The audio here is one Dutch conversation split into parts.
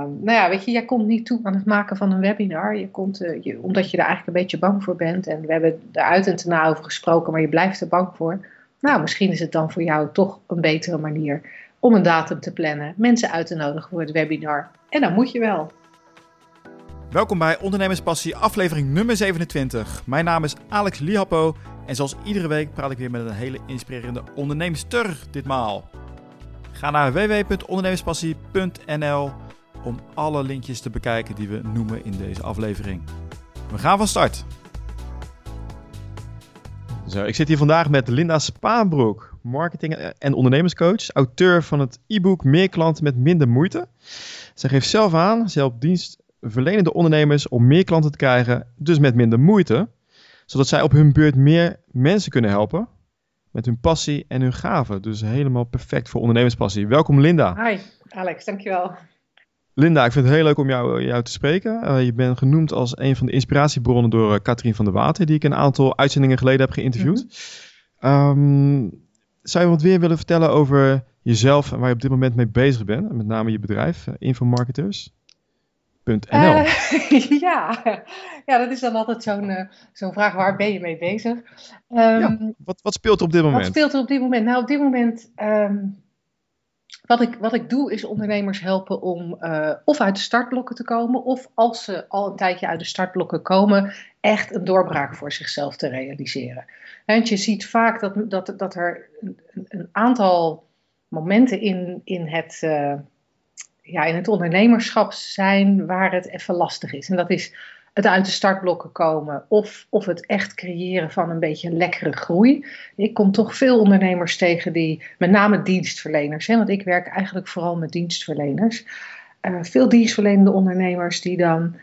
nou ja, weet je, jij komt niet toe aan het maken van een webinar. Je komt, uh, je, omdat je er eigenlijk een beetje bang voor bent. En we hebben er uit en te na over gesproken, maar je blijft er bang voor. Nou, misschien is het dan voor jou toch een betere manier om een datum te plannen, mensen uit te nodigen voor het webinar. En dan moet je wel. Welkom bij Ondernemerspassie, aflevering nummer 27. Mijn naam is Alex Lihapo en zoals iedere week praat ik weer met een hele inspirerende onderneemster ditmaal. Ga naar www.ondernemerspassie.nl om alle linkjes te bekijken die we noemen in deze aflevering. We gaan van start. Zo, ik zit hier vandaag met Linda Spaanbroek, marketing- en ondernemerscoach, auteur van het e-book Meer klanten met minder moeite. Zij geeft zelf aan, ze helpt dienstverlenende ondernemers om meer klanten te krijgen, dus met minder moeite, zodat zij op hun beurt meer mensen kunnen helpen met hun passie en hun gaven. Dus helemaal perfect voor ondernemerspassie. Welkom Linda. Hi Alex, dankjewel. Linda, ik vind het heel leuk om jou, jou te spreken. Uh, je bent genoemd als een van de inspiratiebronnen door uh, Katrien van der Water, die ik een aantal uitzendingen geleden heb geïnterviewd. Mm um, zou je wat weer willen vertellen over jezelf en waar je op dit moment mee bezig bent? Met name je bedrijf, uh, Infomarketers? Uh, ja. ja, dat is dan altijd zo'n zo'n vraag, waar ben je mee bezig? Um, ja, wat, wat speelt er op dit moment? Wat speelt er op dit moment? Nou, op dit moment um, wat ik, wat ik doe is ondernemers helpen om uh, of uit de startblokken te komen, of als ze al een tijdje uit de startblokken komen, echt een doorbraak voor zichzelf te realiseren. Want je ziet vaak dat, dat, dat er een, een aantal momenten in, in, het, uh, ja, in het ondernemerschap zijn waar het even lastig is. En dat is het uit de startblokken komen of, of het echt creëren van een beetje lekkere groei. Ik kom toch veel ondernemers tegen die, met name dienstverleners, hè, want ik werk eigenlijk vooral met dienstverleners. Uh, veel dienstverlenende ondernemers die dan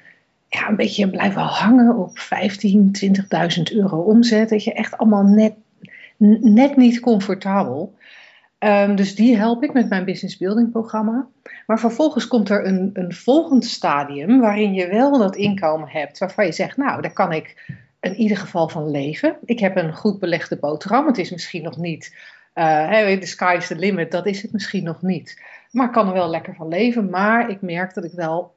ja, een beetje blijven hangen op 15, 20.000 euro omzet. Dat je echt allemaal net, net niet comfortabel. Um, dus die help ik met mijn business building programma. Maar vervolgens komt er een, een volgend stadium waarin je wel dat inkomen hebt waarvan je zegt, nou, daar kan ik in ieder geval van leven. Ik heb een goed belegde boterham. Het is misschien nog niet, uh, the sky is the limit, dat is het misschien nog niet. Maar ik kan er wel lekker van leven. Maar ik merk dat ik wel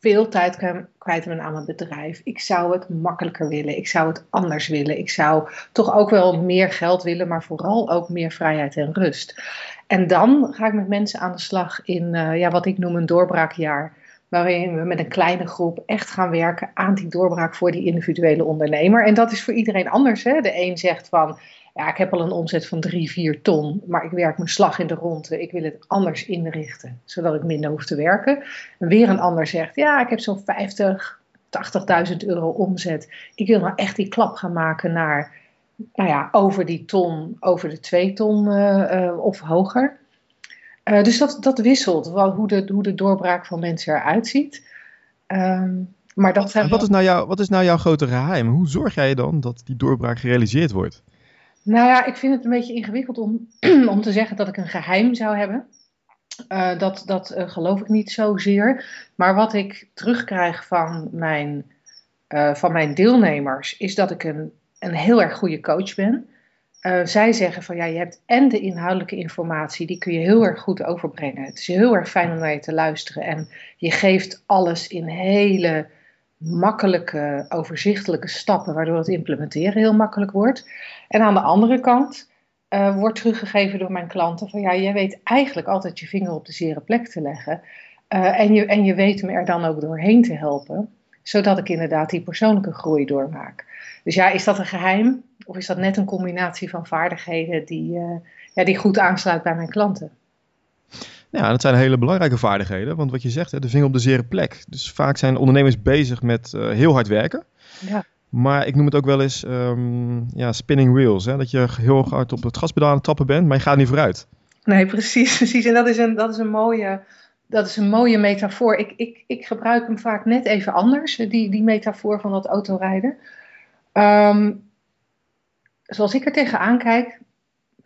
veel tijd kwijt ben aan mijn bedrijf. Ik zou het makkelijker willen. Ik zou het anders willen. Ik zou toch ook wel meer geld willen, maar vooral ook meer vrijheid en rust. En dan ga ik met mensen aan de slag in uh, ja, wat ik noem een doorbraakjaar. Waarin we met een kleine groep echt gaan werken aan die doorbraak voor die individuele ondernemer. En dat is voor iedereen anders. Hè? De een zegt van ja, ik heb al een omzet van 3, 4 ton, maar ik werk mijn slag in de ronde. Ik wil het anders inrichten, zodat ik minder hoef te werken. En weer een ander zegt, ja, ik heb zo'n 50, 80.000 euro omzet. Ik wil nou echt die klap gaan maken naar, nou ja, over die ton, over de 2 ton uh, uh, of hoger. Uh, dus dat, dat wisselt, wel, hoe, de, hoe de doorbraak van mensen eruit ziet. Um, maar dat zijn wat, is nou jouw, wat is nou jouw grote geheim? Hoe zorg jij dan dat die doorbraak gerealiseerd wordt? Nou ja, ik vind het een beetje ingewikkeld om, om te zeggen dat ik een geheim zou hebben. Uh, dat dat uh, geloof ik niet zozeer. Maar wat ik terugkrijg van mijn, uh, van mijn deelnemers is dat ik een, een heel erg goede coach ben. zij zeggen van ja, je hebt en de inhoudelijke informatie, die kun je heel erg goed overbrengen. Het is heel erg fijn om naar je te luisteren. En je geeft alles in hele makkelijke, overzichtelijke stappen, waardoor het implementeren heel makkelijk wordt. En aan de andere kant uh, wordt teruggegeven door mijn klanten van ja, jij weet eigenlijk altijd je vinger op de zere plek te leggen. Uh, en, je, en je weet me er dan ook doorheen te helpen, zodat ik inderdaad die persoonlijke groei doormaak. Dus ja, is dat een geheim? Of is dat net een combinatie van vaardigheden die, uh, ja, die goed aansluit bij mijn klanten? Ja, dat zijn hele belangrijke vaardigheden. Want wat je zegt, de vinger op de zere plek. Dus vaak zijn ondernemers bezig met uh, heel hard werken. Ja. Maar ik noem het ook wel eens um, ja, spinning wheels. Hè? Dat je heel hard op het gaspedaal aan het tappen bent, maar je gaat niet vooruit. Nee, precies. precies. En dat is een, dat is een, mooie, dat is een mooie metafoor. Ik, ik, ik gebruik hem vaak net even anders, die, die metafoor van dat autorijden. Um, zoals ik er tegenaan kijk,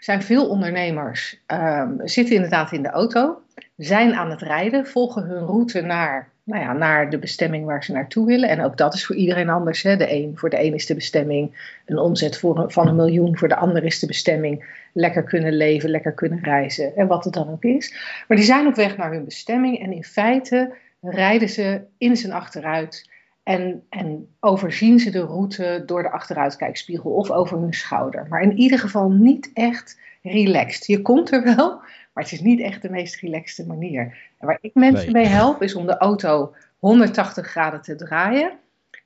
zijn veel ondernemers um, zitten inderdaad in de auto, zijn aan het rijden, volgen hun route naar, nou ja, naar de bestemming waar ze naartoe willen. En ook dat is voor iedereen anders. Hè. De een, voor de een is de bestemming een omzet van een miljoen, voor de ander is de bestemming lekker kunnen leven, lekker kunnen reizen en wat het dan ook is. Maar die zijn op weg naar hun bestemming en in feite rijden ze in zijn achteruit en, en overzien ze de route door de achteruitkijkspiegel of over hun schouder. Maar in ieder geval niet echt relaxed. Je komt er wel, maar het is niet echt de meest relaxte manier. En waar ik mensen mee help is om de auto 180 graden te draaien.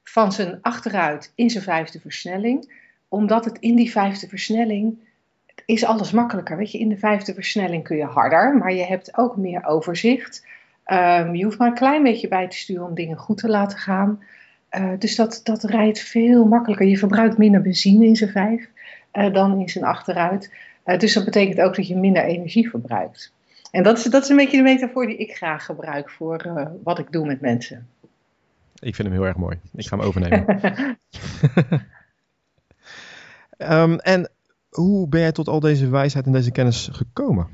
Van zijn achteruit in zijn vijfde versnelling. Omdat het in die vijfde versnelling is alles makkelijker. Weet je, in de vijfde versnelling kun je harder, maar je hebt ook meer overzicht. Um, je hoeft maar een klein beetje bij te sturen om dingen goed te laten gaan. Uh, dus dat, dat rijdt veel makkelijker. Je verbruikt minder benzine in zijn vijf uh, dan in zijn achteruit. Uh, dus dat betekent ook dat je minder energie verbruikt. En dat is, dat is een beetje de metafoor die ik graag gebruik voor wat ik doe met mensen. Ik vind hem heel erg mooi. Ik ga hem overnemen. um, en hoe ben jij tot al deze wijsheid en deze kennis gekomen?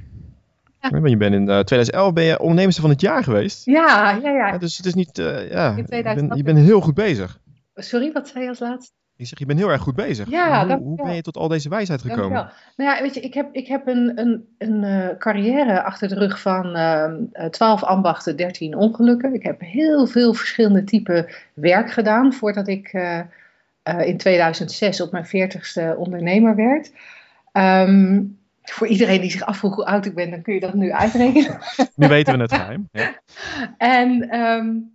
Ja. Je bent in uh, eh, 2011 ben je ondernemerster van het jaar geweest. Ja, ja, ja. dus het is niet, uh, ja, je, bent, je bent heel goed bezig. Sorry, wat zei je als laatste? Ik zeg, je bent heel erg goed bezig. Ja, hoe, hoe ben je tot al deze wijsheid gekomen? Nou ja, weet je, ik heb, ik heb een, een, een uh, carrière achter de rug van uh, 12 ambachten, 13 ongelukken. Ik heb heel veel verschillende typen werk gedaan voordat ik in 2006 op mijn 40ste ondernemer werd. Um, voor iedereen die zich afvroeg hoe oud ik ben, dan kun je dat nu uitrekenen. Nu weten we het geheim. Ja. En um,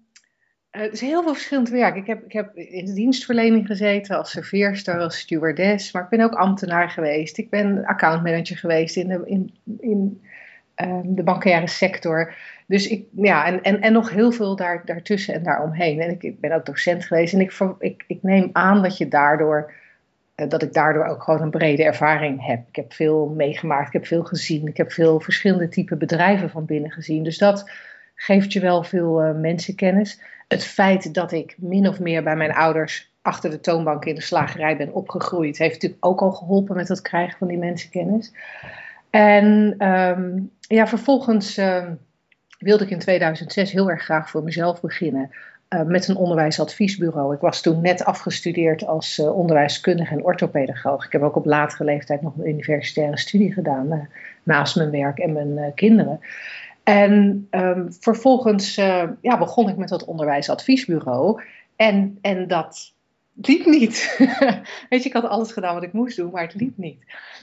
het is heel veel verschillend werk. Ik heb, ik heb in de dienstverlening gezeten als serveerster, als stewardess, maar ik ben ook ambtenaar geweest. Ik ben accountmanager geweest in de, in, in um, de bankaire sector. Dus ik, ja, en, en, en nog heel veel daar, daartussen en daaromheen. En ik, ik ben ook docent geweest en ik, ik, ik neem aan dat je daardoor eh, dat ik daardoor ook gewoon een brede ervaring heb. Ik heb veel meegemaakt, ik heb veel gezien, ik heb veel verschillende type bedrijven van binnen gezien. Dus dat geeft je wel veel uh, mensenkennis. Het feit dat ik min of meer bij mijn ouders achter de toonbank in de slagerij ben opgegroeid, heeft natuurlijk ook al geholpen met het krijgen van die mensenkennis. En ehm, ja, vervolgens uh, wilde ik in 2006 heel erg graag voor mezelf beginnen. Uh, met een onderwijsadviesbureau. Ik was toen net afgestudeerd als uh, onderwijskundige en orthopedagoog. Ik heb ook op latere leeftijd nog een universitaire studie gedaan, uh, naast mijn werk en mijn kinderen. En um, vervolgens ja, begon ik met dat onderwijsadviesbureau. En, en dat liep niet. Weet je, ik had alles gedaan wat ik moest doen, maar het liep niet.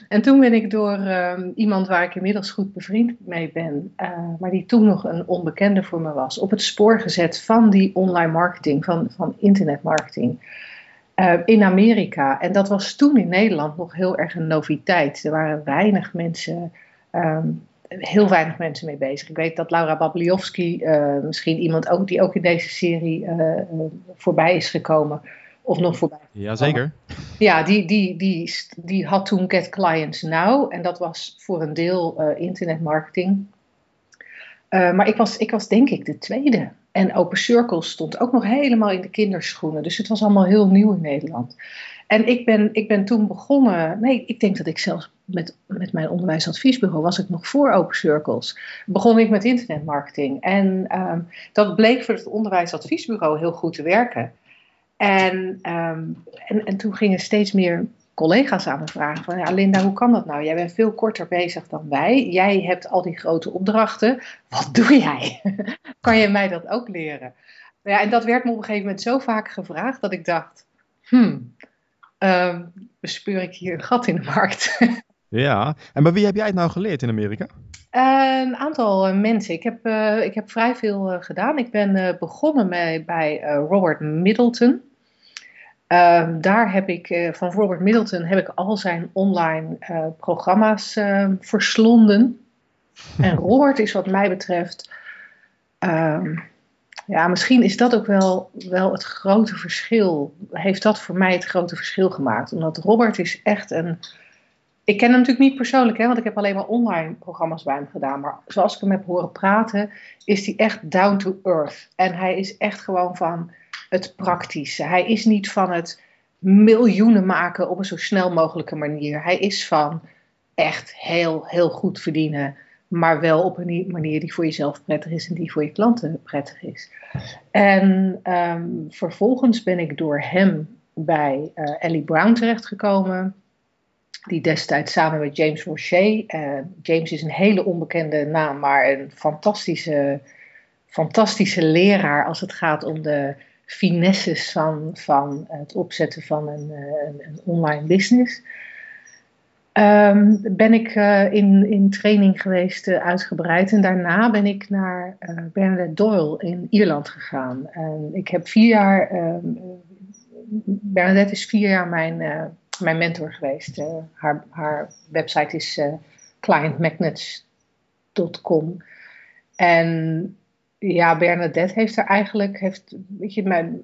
En toen ben ik door um, iemand waar ik inmiddels goed bevriend mee ben, uh, maar die toen nog een onbekende voor me was, op het spoor gezet van die online marketing, van, van internetmarketing. Uh, in Amerika. En dat was toen in Nederland nog heel erg een noviteit. Er waren weinig mensen, um, heel weinig mensen mee bezig. Ik weet dat Laura Babliowski, uh, misschien iemand ook die ook in deze serie voorbij is gekomen, of nog voorbij. Jazeker. Ja, die, die, die, die had toen Get Clients Now. En dat was voor een deel uh, internetmarketing. Uh, maar ik was, ik was denk ik de tweede. En Open Circles stond ook nog helemaal in de kinderschoenen. Dus het was allemaal heel nieuw in Nederland. En ik ben, ik ben toen begonnen. Nee, ik denk dat ik zelfs met, met mijn onderwijsadviesbureau was ik nog voor Open Circles. Begon ik met internetmarketing. En um, dat bleek voor het onderwijsadviesbureau heel goed te werken. En, um, en, en toen gingen steeds meer collega's aan me vragen van, ja Linda, hoe kan dat nou? Jij bent veel korter bezig dan wij. Jij hebt al die grote opdrachten. Wat doe jij? kan je mij dat ook leren? Ja, en dat werd me op een gegeven moment zo vaak gevraagd dat ik dacht, hmm, um, bespeur ik hier een gat in de markt? ja, en bij wie heb jij het nou geleerd in Amerika? Uh, een aantal uh, mensen. Ik heb, uh, ik heb vrij veel gedaan. Ik ben begonnen met, bij Robert Middleton. Ehm, daar heb ik van Robert Middleton heb ik al zijn online programma's ehm, verslonden. En Robert is wat mij betreft. Um, ja, misschien is dat ook wel, wel het grote verschil. Heeft dat voor mij het grote verschil gemaakt? Omdat Robert is echt een ik ken hem natuurlijk niet persoonlijk, hè, want ik heb alleen maar online programma's bij hem gedaan. Maar zoals ik hem heb horen praten, is hij echt down to earth. En hij is echt gewoon van het praktische. Hij is niet van het miljoenen maken op een zo snel mogelijke manier. Hij is van echt heel, heel goed verdienen. Maar wel op een manier die voor jezelf prettig is en die voor je klanten prettig is. En um, vervolgens ben ik door hem bij uh, Ellie Brown terechtgekomen die destijds samen met James Rocher. Uh, James is een hele onbekende naam, maar een fantastische, fantastische leraar als het gaat om de finesses van, van het opzetten van een, een, een online business. Um, ben ik uh, in, in training geweest, uitgebreid. En daarna ben ik naar Bernadette Doyle in Ierland gegaan. En ik heb vier jaar, um, Bernadette is vier jaar mijn, mijn mentor geweest. haar, haar website is clientmagnets.com. En ja, Bernadette heeft er eigenlijk, heeft, weet je, mijn,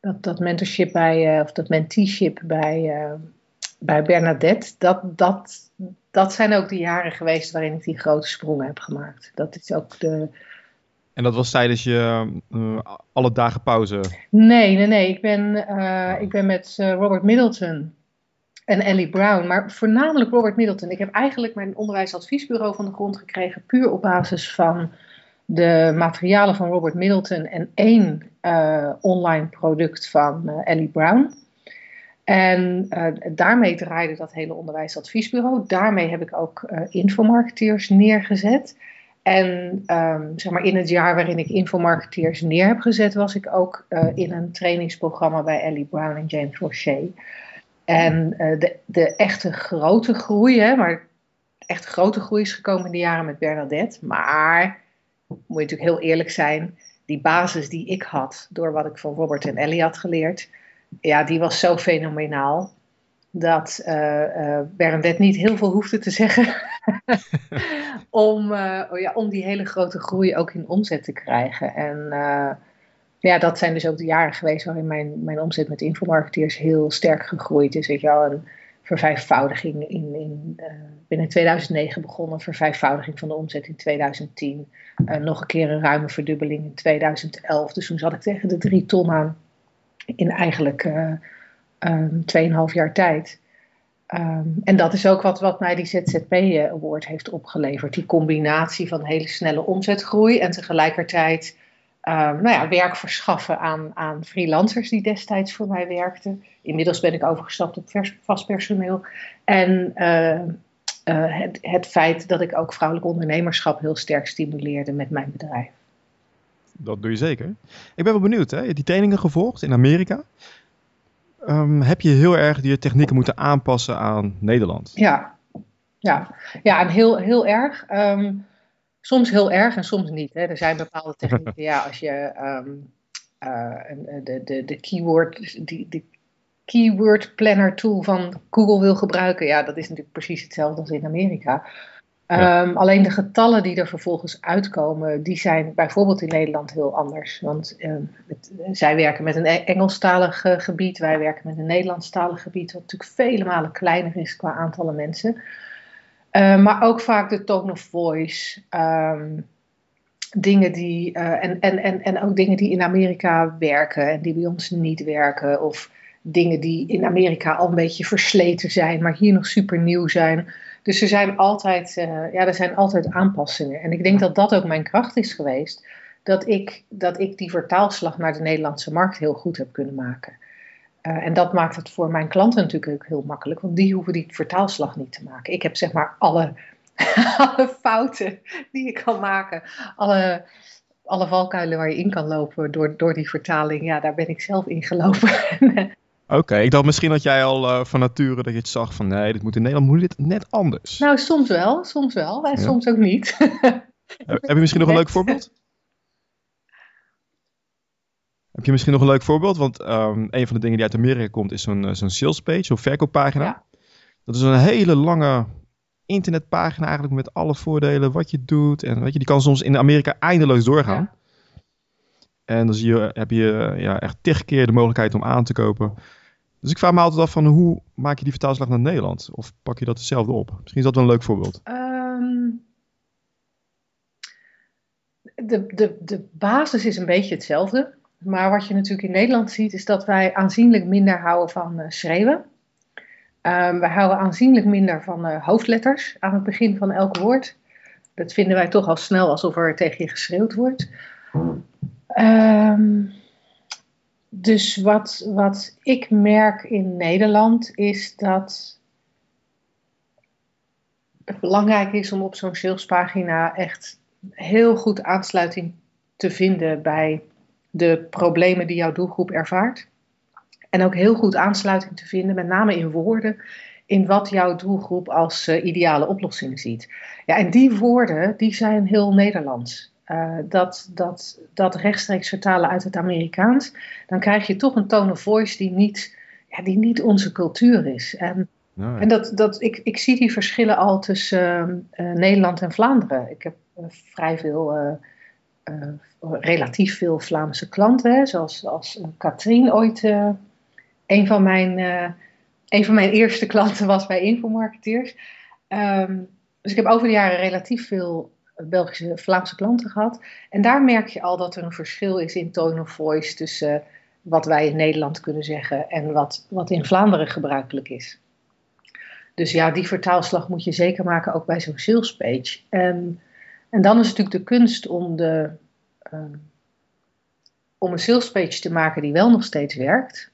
dat, dat mentorship bij, of dat menteeship bij bij Bernadette, dat, dat, dat zijn ook de jaren geweest waarin ik die grote sprongen heb gemaakt. Dat is ook de. En dat was tijdens je uh, alle dagen pauze? Nee, nee, nee. Ik ben, uh, ik ben met uh, Robert Middleton en Ellie Brown, maar voornamelijk Robert Middleton. Ik heb eigenlijk mijn onderwijsadviesbureau van de grond gekregen, puur op basis van de materialen van Robert Middleton en één online product van Ellie Brown. En daarmee draaide dat hele onderwijsadviesbureau. Daarmee heb ik ook infomarketeers neergezet. En um, zeg maar in het jaar waarin ik infomarketeers neer heb gezet, was ik ook uh, in een trainingsprogramma bij Ellie Brown en James Rocher. En de, de echte grote groei, hè, maar echt grote groei is gekomen in de jaren met Bernadette. Maar, moet je natuurlijk heel eerlijk zijn, die basis die ik had door wat ik van Robert en Ellie had geleerd, ja, die was zo fenomenaal dat uh, Bernadette niet heel veel hoefde te zeggen om, uh, ja, om die hele grote groei ook in omzet te krijgen. En ja, dat zijn dus ook de jaren geweest waarin mijn, mijn omzet met infomarketeers heel sterk gegroeid is. Weet je wel, een vervijfvoudiging in, in, binnen 2009 begonnen, een vervijfvoudiging van de omzet in 2010. nog een keer een ruime verdubbeling in 2011. Dus toen zat ik tegen de drie ton aan in eigenlijk um, 2,5 jaar tijd. Um, en dat is ook wat, wat mij die ZZP Award heeft opgeleverd. Die combinatie van hele snelle omzetgroei en tegelijkertijd um, nou ja, werk verschaffen aan, aan freelancers die destijds voor mij werkten. Inmiddels ben ik overgestapt op vast personeel. En uh, het, het feit dat ik ook vrouwelijk ondernemerschap heel sterk stimuleerde met mijn bedrijf dat doe je zeker. Ik ben wel benieuwd, hè? Je hebt die trainingen gevolgd in Amerika. Um, heb je heel erg die technieken moeten aanpassen aan Nederland? Ja, ja. ja en heel, heel erg. Um, soms heel erg en soms niet. Hè. Er zijn bepaalde technieken, ja, als je um, uh, de, de, de keyword, die, de keyword planner tool van Google wil gebruiken, ja, dat is natuurlijk precies hetzelfde als in Amerika. Um, alleen de getallen die er vervolgens uitkomen, die zijn bijvoorbeeld in Nederland heel anders. Want het, zij werken met een e- Engelstalig uh, gebied, wij werken met een Nederlandstalig gebied, wat natuurlijk vele malen kleiner is qua aantallen mensen. Uh, maar ook vaak de tone of voice. Dingen die, uh, en, en, en, en ook dingen die in Amerika werken en die bij ons niet werken. Of dingen die in Amerika al een beetje versleten zijn, maar hier nog super nieuw zijn. Dus er zijn, altijd, uh, ja, er zijn altijd aanpassingen. En ik denk dat dat ook mijn kracht is geweest. Dat ik, dat ik die vertaalslag naar de Nederlandse markt heel goed heb kunnen maken. Uh, en dat maakt het voor mijn klanten natuurlijk ook heel makkelijk. Want die hoeven die vertaalslag niet te maken. Ik heb zeg maar alle, alle fouten die ik kan maken. Alle, alle valkuilen waar je in kan lopen door, door die vertaling. Ja, daar ben ik zelf in gelopen. Oké, ik dacht misschien dat jij al uh, van nature dat je het zag van nee, dit moet in Nederland moet dit net anders. Nou, soms wel, soms wel, en ja. soms ook niet. Heb je misschien nog een leuk voorbeeld? Heb je misschien nog een leuk voorbeeld? Want um, een van de dingen die uit Amerika komt is zo'n zo'n sales page, zo'n verkooppagina. Ja. Dat is een hele lange internetpagina eigenlijk met alle voordelen, wat je doet. En weet je, die kan soms in Amerika eindeloos doorgaan. Ja. En dan zie je, heb je ja, echt tig keer de mogelijkheid om aan te kopen. Dus ik vraag me altijd af van hoe maak je die vertaalslag naar Nederland? Of pak je dat hetzelfde op? Misschien is dat wel een leuk voorbeeld. Um, de, de, de basis is een beetje hetzelfde. Maar wat je natuurlijk in Nederland ziet, is dat wij aanzienlijk minder houden van uh, schreeuwen. Um, wij houden aanzienlijk minder van uh, hoofdletters aan het begin van elk woord. Dat vinden wij toch al snel alsof er tegen je geschreeuwd wordt. Um, dus wat, wat ik merk in Nederland is dat het belangrijk is om op zo'n salespagina echt heel goed aansluiting te vinden bij de problemen die jouw doelgroep ervaart. En ook heel goed aansluiting te vinden, met name in woorden, in wat jouw doelgroep als uh, ideale oplossing ziet. Ja, en die woorden, die zijn heel Nederlands. Uh, dat, dat, dat rechtstreeks vertalen uit het Amerikaans, dan krijg je toch een tone of voice die niet, ja, die niet onze cultuur is. En, nee. en dat, dat, ik, ik zie die verschillen al tussen uh, Nederland en Vlaanderen. Ik heb vrij veel relatief veel Vlaamse klanten, hè, zoals als Katrien ooit uh, een, van mijn, uh, een van mijn eerste klanten was bij Infomarketeers. Um, dus ik heb over de jaren relatief veel Belgische, Vlaamse klanten gehad. En daar merk je al dat er een verschil is in tone of voice tussen uh, wat wij in Nederland kunnen zeggen en wat, wat in Vlaanderen gebruikelijk is. Dus ja, die vertaalslag moet je zeker maken ook bij zo'n sales page. En, en dan is het natuurlijk de kunst om de, um, om een sales page te maken die wel nog steeds werkt,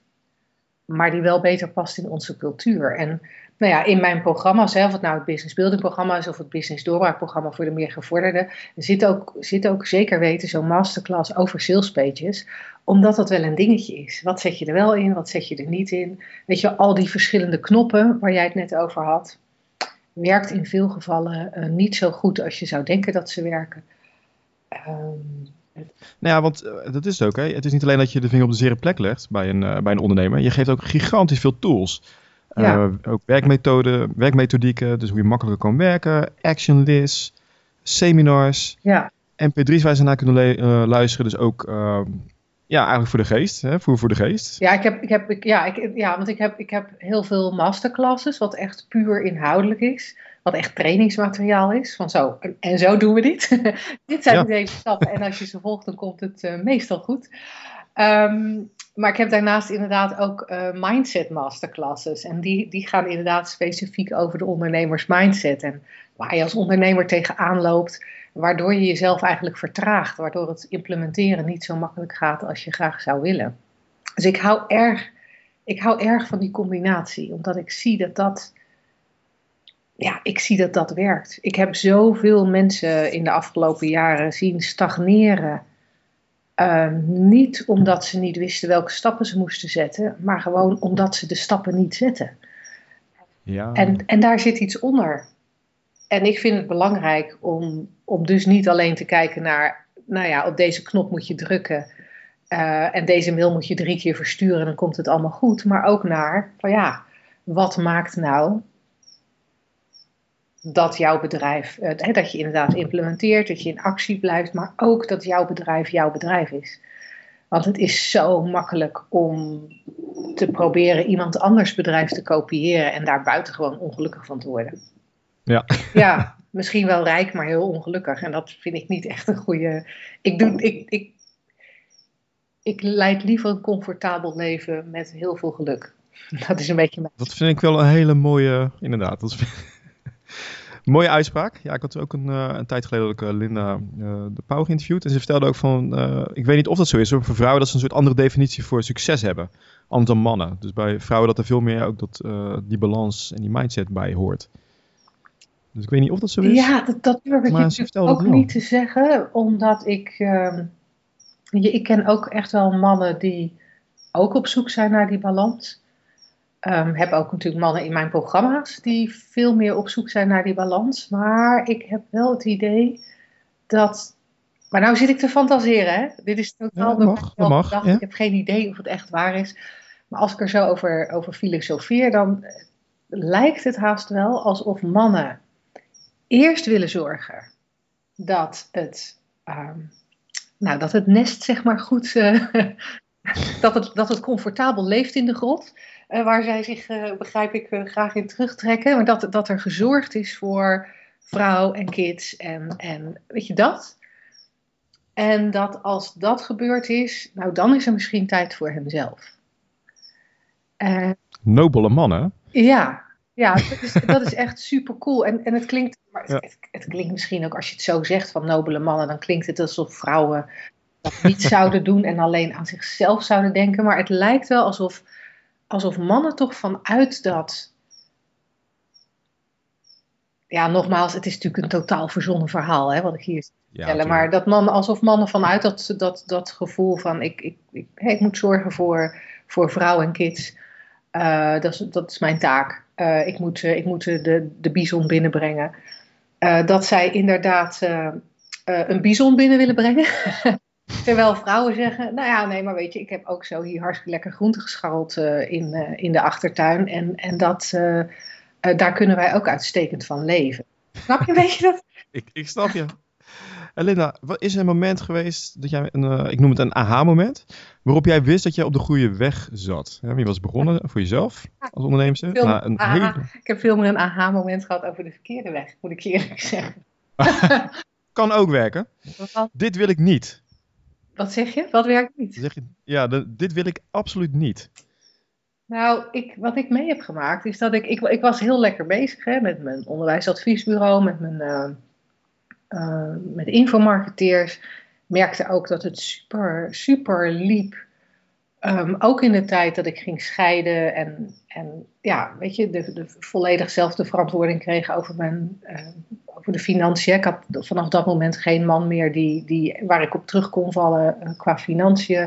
maar die wel beter past in onze cultuur. En nou ja, in mijn programma, of het nou het business building programma is of het business doorbraakprogramma voor de meer gevorderden, zit ook, zit ook zeker weten zo'n masterclass over sales pages, omdat dat wel een dingetje is. Wat zet je er wel in, wat zet je er niet in? Weet je, al die verschillende knoppen waar jij het net over had, werkt in veel gevallen uh, niet zo goed als je zou denken dat ze werken. Um, nou ja, want uh, dat is het ook. Hè. Het is niet alleen dat je de vinger op de zere plek legt bij een, uh, bij een ondernemer. Je geeft ook gigantisch veel tools. Ja. Uh, ook werkmethoden, werkmethodieken, dus hoe je makkelijker kan werken, action lists, seminars, ja. mp3's waar ze naar kunnen luisteren. Dus ook ehm, ja, eigenlijk voor de geest, hè, voor, voor de geest. Ja, ik heb, ik heb, ik, ja, ik, ja, want ik heb, ik heb heel veel masterclasses, wat echt puur inhoudelijk is wat echt trainingsmateriaal is. Van zo, en zo doen we dit. dit zijn ja. deze stappen. En als je ze volgt, dan komt het meestal goed. Um, maar ik heb daarnaast inderdaad ook uh, mindset masterclasses. En die, die gaan inderdaad specifiek over de ondernemers mindset. En waar je als ondernemer tegenaan loopt. Waardoor je jezelf eigenlijk vertraagt. Waardoor het implementeren niet zo makkelijk gaat als je graag zou willen. Dus ik hou erg, ik hou erg van die combinatie. Omdat ik zie dat dat ja, ik zie dat dat werkt. Ik heb zoveel mensen in de afgelopen jaren zien stagneren. Uh, niet omdat ze niet wisten welke stappen ze moesten zetten, maar gewoon omdat ze de stappen niet zetten. Ja. En, en daar zit iets onder. En ik vind het belangrijk om, om dus niet alleen te kijken naar, nou ja, op deze knop moet je drukken. Uh, en deze mail moet je drie keer versturen en dan komt het allemaal goed. Maar ook naar, van ja, wat maakt nou dat jouw bedrijf, dat je inderdaad implementeert, dat je in actie blijft, maar ook dat jouw bedrijf jouw bedrijf is. Want het is zo makkelijk om te proberen iemand anders bedrijf te kopiëren en daar buitengewoon ongelukkig van te worden. Ja. Ja, misschien wel rijk, maar heel ongelukkig. En dat vind ik niet echt een goede. Ik, doe, ik, ik, ik leid liever een comfortabel leven met heel veel geluk. Dat is een beetje mijn. Dat vind ik wel een hele mooie, inderdaad. Dat is... Mooie uitspraak. Ja, ik had ook een, uh, een tijd geleden ook uh, Linda uh, de Pauw geïnterviewd. En ze vertelde ook van, ik weet niet of dat zo is, maar voor vrouwen dat ze een soort andere definitie voor succes hebben. Anders dan mannen. Dus bij vrouwen dat er veel meer ook dat, die balans en die mindset bij hoort. Dus ik weet niet of dat zo is. Ja, dat, dat durf ik maar je ook niet te zeggen. Omdat ik, je, ik ken ook echt wel mannen die ook op zoek zijn naar die balans. Um, heb ook natuurlijk mannen in mijn programma's die veel meer op zoek zijn naar die balans. Maar ik heb wel het idee dat. Maar nou zit ik te fantaseren, hè? Dit is totaal ja, mag, dat mag, ja. Ik heb geen idee of het echt waar is. Maar als ik er zo over, over filosofeer, dan lijkt het haast wel alsof mannen eerst willen zorgen dat het, um, nou, dat het nest, zeg maar, goed. Uh, dat, het, dat het comfortabel leeft in de grot. Uh, waar zij zich, uh, begrijp ik, uh, graag in terugtrekken. Maar dat, dat er gezorgd is voor vrouw en kids en, en weet je dat? En dat als dat gebeurd is, nou dan is er misschien tijd voor hemzelf. Nobele man, hè? Ja, ja dat, is, dat is echt super cool. En, en het klinkt, maar het, ja. het, het, klinkt misschien ook als je het zo zegt van nobele mannen, dan klinkt het alsof vrouwen dat niet zouden doen en alleen aan zichzelf zouden denken. Maar het lijkt wel alsof alsof mannen toch vanuit dat ja, nogmaals, het is natuurlijk een totaal verzonnen verhaal, hè, wat ik hier Ja, natuurlijk. maar dat man, alsof mannen vanuit dat, dat, dat gevoel van ik, ik, ik, ik moet zorgen voor, voor vrouw en kids. Eh, dat, is, dat is mijn taak. Eh, ik moet, eh, ik moet de, de bison binnenbrengen. Dat zij inderdaad een bison binnen willen brengen. Terwijl vrouwen zeggen, nou ja, nee, maar weet je, ik heb ook zo hier hartstikke lekker groente gescharreld eh, in, eh, in de achtertuin. En, en dat, eh, daar kunnen wij ook uitstekend van leven. Snap je, weet je dat? Ik, ik snap je. En Linda, wat is er een moment geweest dat jij, een, ik noem het een aha-moment, waarop jij wist dat jij op de goede weg zat? Ja, je was begonnen voor jezelf als ondernemer. Veel- Na een aha. hele- Ik heb veel meer een aha-moment gehad over de verkeerde weg, moet ik je eerlijk zeggen. Kan ook werken. Dit wil ik niet. Wat zeg je? Wat werkt niet? zeg je, ja, de- dit wil ik absoluut niet. Nou, ik, wat ik mee heb gemaakt is dat ik, ik, ik was heel lekker bezig hè, met mijn onderwijsadviesbureau, met mijn eh, eh, met infomarketeers. Merkte ook dat het super, super liep. Ehm, ook in de tijd dat ik ging scheiden en, en ja, weet je, de, de volledig zelf de verantwoording kreeg over, mijn, eh, over de financiën. Ik had vanaf dat moment geen man meer die, die, waar ik op terug kon vallen eh, qua financiën.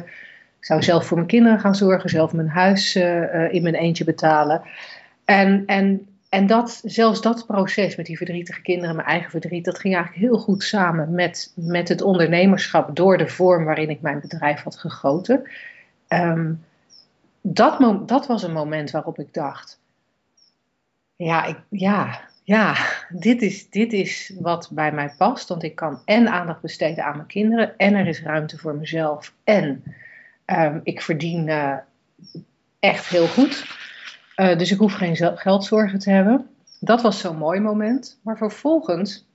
Ik zou zelf voor mijn kinderen gaan zorgen, zelf mijn huis eh, eh, in mijn eentje betalen. En, en, en dat, zelfs dat proces met die verdrietige kinderen, mijn eigen verdriet, dat ging eigenlijk heel goed samen met, met het ondernemerschap door de vorm waarin ik mijn bedrijf had gegoten. Ehm, dat, dat was een moment waarop ik dacht: ja, ik, ja, ja dit, is, dit is wat bij mij past. Want ik kan en aandacht besteden aan mijn kinderen, en er is ruimte voor mezelf. En ehm, ik verdien eh, echt heel goed. Uh, dus ik hoef geen geldzorgen te hebben. Dat was zo'n mooi moment. Maar vervolgens,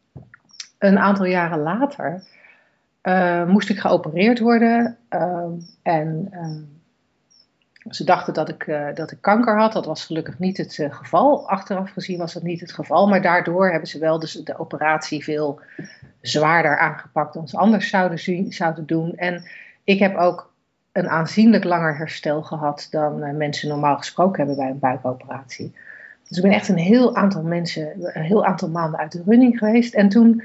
een aantal jaren later, uh, moest ik geopereerd worden. Uh, en uh, ze dachten dat ik, uh, dat ik kanker had. Dat was gelukkig niet het uh, geval. Achteraf gezien was dat niet het geval. Maar daardoor hebben ze wel dus de operatie veel zwaarder aangepakt dan ze anders zouden, zien, zouden doen. En ik heb ook een aanzienlijk langer herstel gehad dan uh, mensen normaal gesproken hebben bij een buikoperatie. Dus ik ben echt een heel aantal mensen, een heel aantal maanden uit de running geweest. En toen,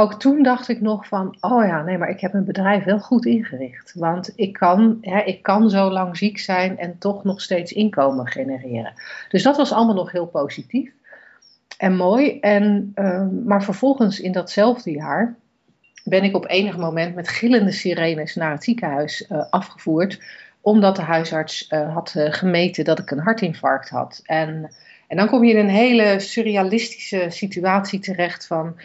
ook toen dacht ik nog van, oh ja, nee, maar ik heb mijn bedrijf wel goed ingericht. Want ik kan, hè, ik kan zo lang ziek zijn en toch nog steeds inkomen genereren. Dus dat was allemaal nog heel positief en mooi. En, uh, maar vervolgens in datzelfde jaar ben ik op enig moment met gillende sirenes naar het ziekenhuis uh, afgevoerd. Omdat de huisarts uh, had uh, gemeten dat ik een hartinfarct had. En, en dan kom je in een hele surrealistische situatie terecht van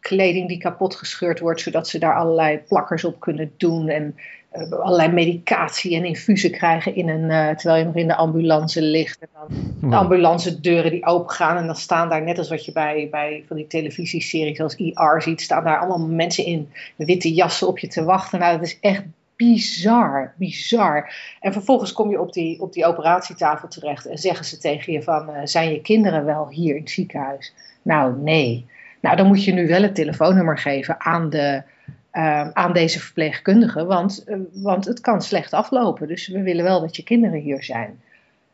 kleding die kapot gescheurd wordt, zodat ze daar allerlei plakkers op kunnen doen. En uh, allerlei medicatie en infusen krijgen in een, uh, terwijl je nog in de ambulance ligt. En dan de ambulance deuren die open gaan en dan staan daar, net als wat je bij, bij van die televisieseries zoals ER ziet, staan daar allemaal mensen in witte jassen op je te wachten. Nou, dat is echt bizar, bizar. En vervolgens kom je op die, op die operatietafel terecht en zeggen ze tegen je van, uh, zijn je kinderen wel hier in het ziekenhuis? Nou, nee. Nou, dan moet je nu wel het telefoonnummer geven aan, de, uh, aan deze verpleegkundige, want, uh, want het kan slecht aflopen. Dus we willen wel dat je kinderen hier zijn.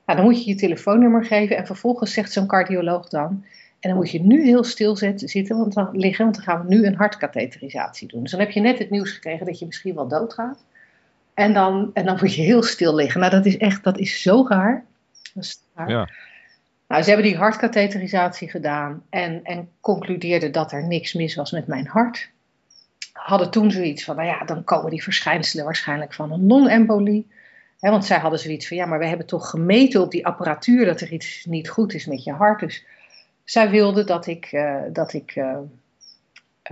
Nou, dan moet je je telefoonnummer geven en vervolgens zegt zo'n cardioloog dan, en dan moet je nu heel stil zitten, want dan, liggen, want dan gaan we nu een hartkatheterisatie doen. Dus dan heb je net het nieuws gekregen dat je misschien wel doodgaat. En dan, en dan moet je heel stil liggen. Nou, dat is echt, dat is zo raar. Dat is raar. Ja. Nou, ze hebben die hartkatheterisatie gedaan en, en concludeerden dat er niks mis was met mijn hart. Hadden toen zoiets van, nou ja, dan komen die verschijnselen waarschijnlijk van een longembolie. Want zij hadden zoiets van, ja, maar we hebben toch gemeten op die apparatuur dat er iets niet goed is met je hart. Dus zij wilden dat ik, uh, dat ik, uh,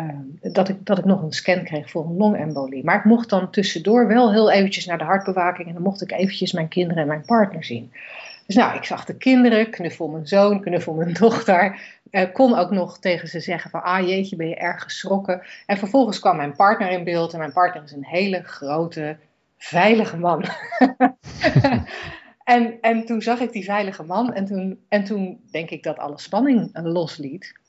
uh, dat ik, dat ik nog een scan kreeg voor een longembolie. Maar ik mocht dan tussendoor wel heel eventjes naar de hartbewaking en dan mocht ik eventjes mijn kinderen en mijn partner zien. Dus nou, ik zag de kinderen, knuffel mijn zoon, knuffel mijn dochter. Uh, kon ook nog tegen ze zeggen van, ah jeetje, ben je erg geschrokken. En vervolgens kwam mijn partner in beeld. En mijn partner is een hele grote, veilige man. en, en toen zag ik die veilige man. En toen, en toen denk ik dat alle spanning losliet.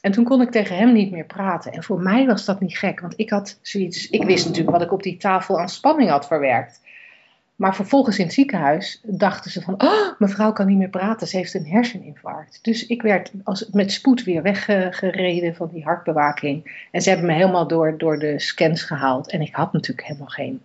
En toen kon ik tegen hem niet meer praten. En voor mij was dat niet gek. Want ik had zoiets, ik wist natuurlijk wat ik op die tafel aan spanning had verwerkt. Maar vervolgens in het ziekenhuis dachten ze van, oh, mevrouw kan niet meer praten, ze heeft een herseninfarct. Dus ik werd als, met spoed weer weggereden van die hartbewaking. En ze hebben me helemaal door, door de scans gehaald. En ik had natuurlijk helemaal geen,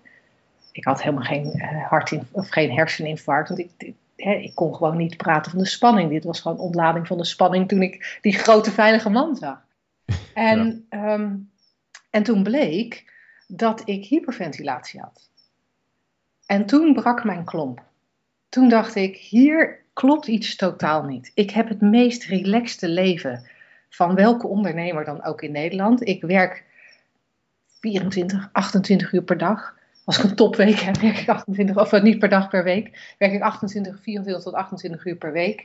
ik had helemaal geen, uh, hart of geen herseninfarct. Want ik, ik kon gewoon niet praten van de spanning. Dit was gewoon ontlading van de spanning toen ik die grote veilige man zag. En, ehm, en toen bleek dat ik hyperventilatie had. En toen brak mijn klomp. Toen dacht ik, hier klopt iets totaal niet. Ik heb het meest relaxte leven van welke ondernemer dan ook in Nederland. Ik werk 24, 28 uur per dag. Als ik een topweek heb, werk ik 28, of niet per dag per week, werk ik 28, 24 tot 28 uur per week.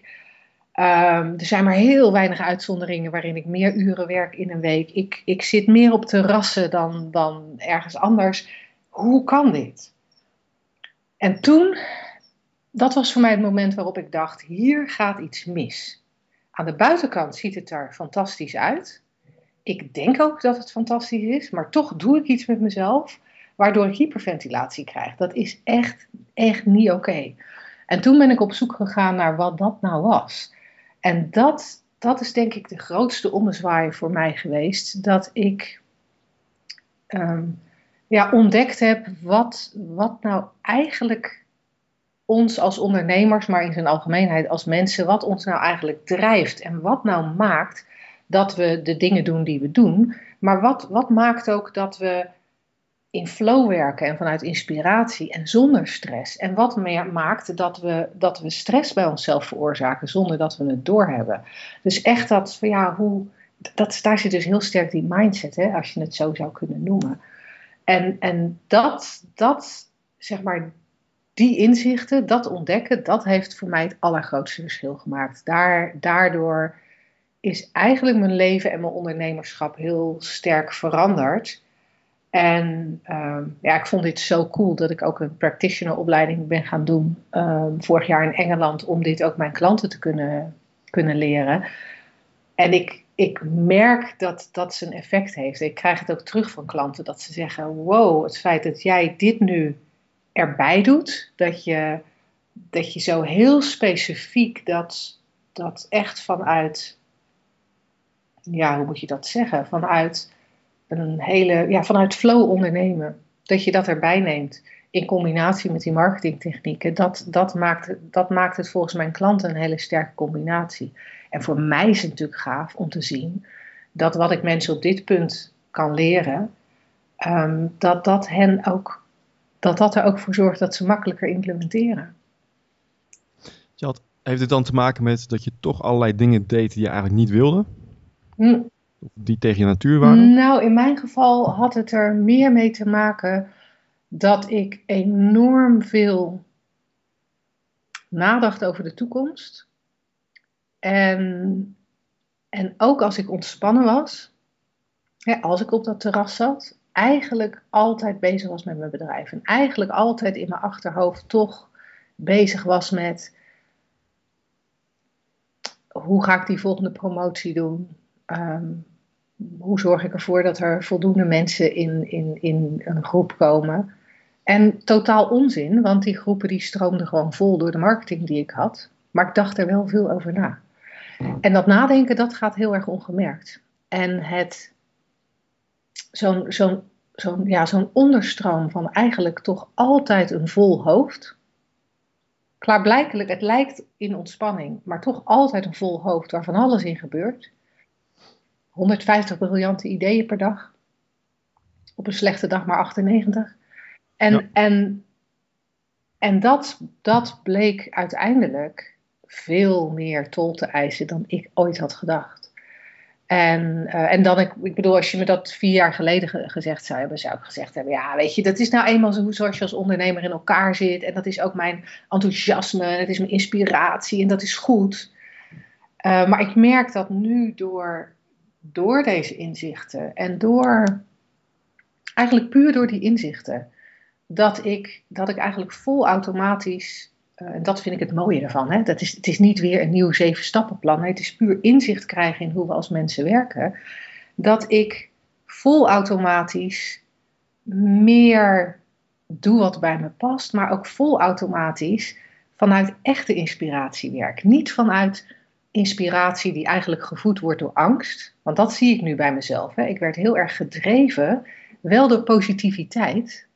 Um, er zijn maar heel weinig uitzonderingen waarin ik meer uren werk in een week. Ik, ik zit meer op terrassen dan, dan ergens anders. Hoe kan dit? En toen, dat was voor mij het moment waarop ik dacht: hier gaat iets mis. Aan de buitenkant ziet het er fantastisch uit. Ik denk ook dat het fantastisch is, maar toch doe ik iets met mezelf waardoor ik hyperventilatie krijg. Dat is echt, echt niet oké. En toen ben ik op zoek gegaan naar wat dat nou was. En dat, dat is denk ik de grootste ommezwaai voor mij geweest. Dat ik ehm, ja, ontdekt heb wat, wat nou eigenlijk ons als ondernemers, maar in zijn algemeenheid als mensen, wat ons nou eigenlijk drijft. En wat nou maakt dat we de dingen doen die we doen. Maar wat, wat maakt ook dat we in flow werken en vanuit inspiratie en zonder stress. En wat meer maakt dat we, dat we stress bij onszelf veroorzaken zonder dat we het doorhebben. Dus echt dat, ja, hoe, dat, daar zit dus heel sterk die mindset, hè, als je het zo zou kunnen noemen. En, en dat, dat, zeg maar, die inzichten, dat ontdekken, dat heeft voor mij het allergrootste verschil gemaakt. Daar, daardoor is eigenlijk mijn leven en mijn ondernemerschap heel sterk veranderd. En uh, ja, ik vond dit zo cool dat ik ook een practitioner-opleiding ben gaan doen uh, vorig jaar in Engeland om dit ook mijn klanten te kunnen, kunnen leren. En ik, ik merk dat dat zijn effect heeft. Ik krijg het ook terug van klanten dat ze zeggen: Wow, het feit dat jij dit nu erbij doet, dat je, dat je zo heel specifiek dat, dat echt vanuit, ja, hoe moet je dat zeggen? Vanuit een hele, ja, vanuit flow ondernemen. Dat je dat erbij neemt in combinatie met die marketingtechnieken. Dat, dat, maakt, dat maakt het volgens mijn klanten een hele sterke combinatie. En voor mij is het natuurlijk gaaf om te zien dat wat ik mensen op dit punt kan leren, ehm, dat, dat, hen ook, dat dat er ook voor zorgt dat ze makkelijker implementeren. Jad, heeft het dan te maken met dat je toch allerlei dingen deed die je eigenlijk niet wilde? Hm die tegen je natuur waren? Nou, in mijn geval had het er meer mee te maken dat ik enorm veel nadacht over de toekomst. En, en ook als ik ontspannen was, als ik op dat terras zat, eigenlijk altijd bezig was met mijn bedrijf. En eigenlijk altijd in mijn achterhoofd toch bezig was met hoe ga ik die volgende promotie doen? Um, hoe zorg ik ervoor dat er voldoende mensen in, in, in een groep komen? En totaal onzin, want die groepen die stroomden gewoon vol door de marketing die ik had. Maar ik dacht er wel veel over na. En dat nadenken, dat gaat heel erg ongemerkt. En het, zo'n zo'n zo'n ja, zo'n onderstroom van eigenlijk toch altijd een vol hoofd. Klaarblijkelijk, het lijkt in ontspanning, maar toch altijd een vol hoofd waar van alles in gebeurt. 150 briljante ideeën per dag. Op een slechte dag maar 98. En, en, en dat, dat bleek uiteindelijk veel meer tol te eisen dan ik ooit had gedacht. En, uh, en dan, ik, ik bedoel, als je me dat vier jaar geleden gezegd zou hebben, zou ik gezegd hebben: Ja, weet je, dat is nou eenmaal zo, zoals je als ondernemer in elkaar zit. En dat is ook mijn enthousiasme, het is mijn inspiratie en dat is goed. Uh, maar ik merk dat nu door door deze inzichten en door, eigenlijk puur door die inzichten, dat ik, dat ik eigenlijk vol automatisch, en dat vind ik het mooie ervan, hè, dat is, het is niet weer een nieuw zeven stappenplan, het is puur inzicht krijgen in hoe we als mensen werken, dat ik vol automatisch meer doe wat bij me past, maar ook vol automatisch vanuit echte inspiratie werk. Niet vanuit inspiratie die eigenlijk gevoed wordt door angst. Want dat zie ik nu bij mezelf. Hè. Ik werd heel erg gedreven, wel door positiviteit,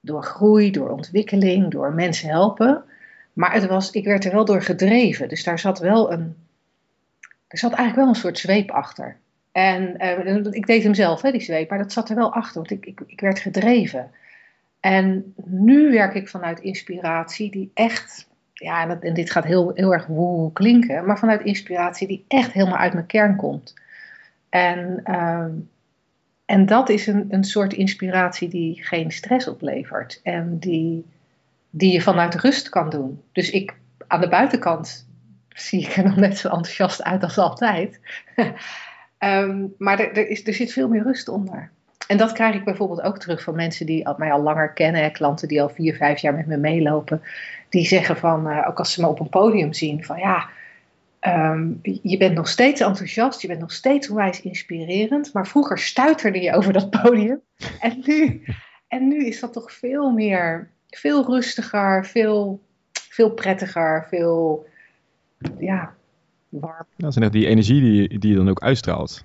door groei, door ontwikkeling, door mensen helpen. Maar het was, ik werd er wel door gedreven. Dus daar zat wel een, er zat eigenlijk wel een soort zweep achter. En uh, ik deed hem zelf, hè, die zweep, maar dat zat er wel achter, want ik, ik, ik werd gedreven. En nu werk ik vanuit inspiratie die echt, ja, en, dit gaat heel, heel erg woe klinken, maar vanuit inspiratie die echt helemaal uit mijn kern komt. En, uh, en dat is een, een soort inspiratie die geen stress oplevert en die, die je vanuit rust kan doen. Dus ik, aan de buitenkant zie ik er nog net zo enthousiast uit als altijd. um, maar er, er, is, er zit veel meer rust onder. En dat krijg ik bijvoorbeeld ook terug van mensen die mij al langer kennen, klanten die al vier, vijf jaar met me meelopen. Die zeggen van, uh, ook als ze me op een podium zien, van ja, um, je bent nog steeds enthousiast, je bent nog steeds onwijs inspirerend, maar vroeger stuiterde je over dat podium. En nu, en nu is dat toch veel meer, veel rustiger, veel, veel prettiger, veel, ja, warm. Dat is net die energie die, die je dan ook uitstraalt.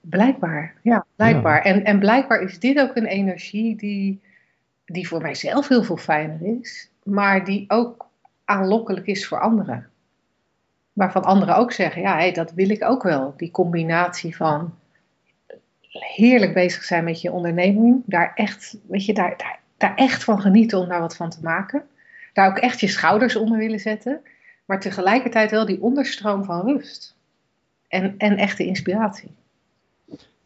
Blijkbaar, ja, blijkbaar. En, en blijkbaar is dit ook een energie die, die voor mijzelf heel veel fijner is, maar die ook aanlokkelijk is voor anderen. Waarvan anderen ook zeggen, ja, hey, dat wil ik ook wel. Die combinatie van heerlijk bezig zijn met je onderneming, daar echt, weet je, daar, daar, daar echt van genieten om daar wat van te maken. Daar ook echt je schouders onder willen zetten, maar tegelijkertijd wel die onderstroom van rust en, en echte inspiratie.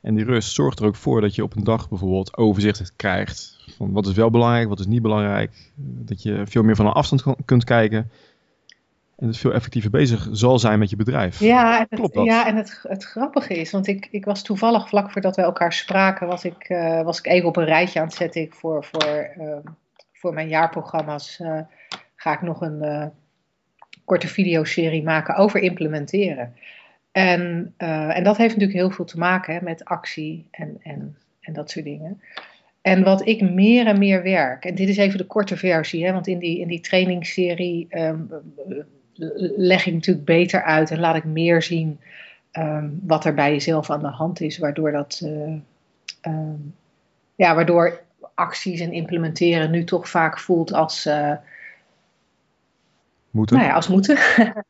En die rust zorgt er ook voor dat je op een dag bijvoorbeeld overzicht krijgt van wat is wel belangrijk, wat is niet belangrijk. Dat je veel meer van een afstand kunt kijken. En dus veel effectiever bezig zal zijn met je bedrijf. Ja, en het, Klopt dat? Ja, en het, het grappige is, want ik, ik was toevallig vlak voordat we elkaar spraken, was ik, uh, was ik even op een rijtje aan het zetten. Ik voor, voor, uh, voor mijn jaarprogramma's uh, ga ik nog een korte videoserie maken over implementeren. En, en dat heeft natuurlijk heel veel te maken hè, met actie en, en, en dat soort dingen. En wat ik meer en meer werk, en dit is even de korte versie, hè, want in die, in die trainingsserie um, leg ik natuurlijk beter uit en laat ik meer zien um, wat er bij jezelf aan de hand is, waardoor dat, uh, um, ja, waardoor acties en implementeren nu toch vaak voelt als. Uh, moeten? Nou ja, als moeten.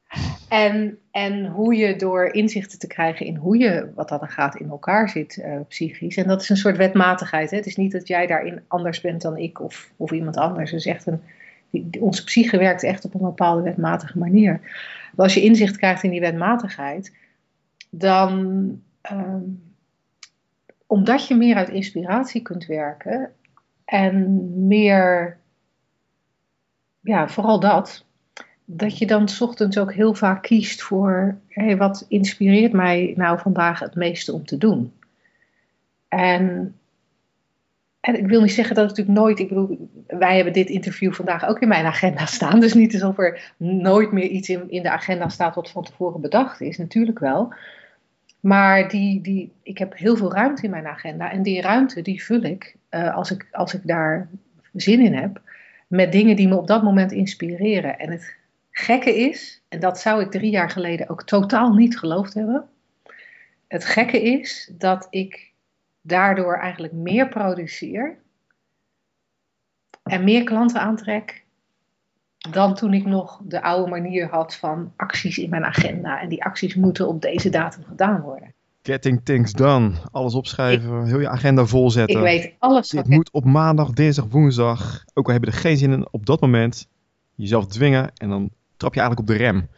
En, en hoe je door inzichten te krijgen in hoe je, wat dan gaat, in elkaar zit uh, psychisch. En dat is een soort wetmatigheid. Hè? Het is niet dat jij daarin anders bent dan ik of, of iemand anders. Het is echt een, die, onze psyche werkt echt op een bepaalde wetmatige manier. Maar als je inzicht krijgt in die wetmatigheid, dan, um, omdat je meer uit inspiratie kunt werken en meer, ja, vooral dat, dat je dan ochtends ook heel vaak kiest voor hey, wat inspireert mij nou vandaag het meeste om te doen. En, en ik wil niet zeggen dat het natuurlijk nooit, ik bedoel, wij hebben dit interview vandaag ook in mijn agenda staan, dus niet alsof er nooit meer iets in, in de agenda staat wat van tevoren bedacht is, natuurlijk wel. Maar die, die, ik heb heel veel ruimte in mijn agenda en die ruimte die vul ik uh, als, ik als ik daar zin in heb met dingen die me op dat moment inspireren. En het gekke is, en dat zou ik drie jaar geleden ook totaal niet geloofd hebben. Het gekke is dat ik daardoor eigenlijk meer produceer en meer klanten aantrek dan toen ik nog de oude manier had van acties in mijn agenda. En die acties moeten op deze datum gedaan worden. Getting things done. Alles opschrijven, heel je agenda volzetten. Ik weet alles. Dit moet op maandag, dinsdag, woensdag. Ook al hebben er geen zin in op dat moment. Jezelf dwingen en dan trap je eigenlijk op de rem?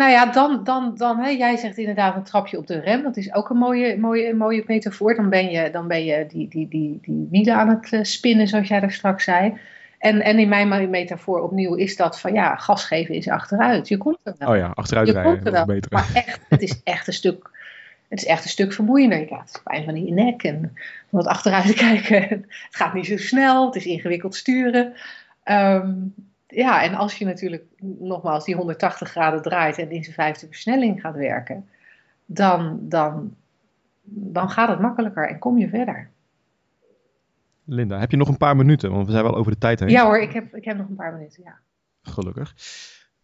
Nou ja, dan, dan, dan hè, jij zegt inderdaad een trapje op de rem. Dat is ook een mooie, mooie, mooie metafoor. Dan ben je, dan ben je die, die, die, die wielen aan het eh, spinnen, zoals jij daar straks zei. En, en in mijn metafoor opnieuw is dat van ja, gas geven is achteruit. Je komt er wel. Oh ja, achteruit je rijden. Komt er wel. Beter. Maar echt, het is echt een stuk, het is echt een stuk vermoeiender. Je krijgt pijn van je nek en wat achteruit kijken. Het gaat niet zo snel, het is ingewikkeld sturen. Um, ja, en als je natuurlijk nogmaals die 180 graden draait en in zijn vijfde versnelling gaat werken, dan, dan, dan gaat het makkelijker en kom je verder. Linda, heb je nog een paar minuten? Want we zijn wel over de tijd heen. Ja hoor, ik heb, ik heb nog een paar minuten, ja. Gelukkig.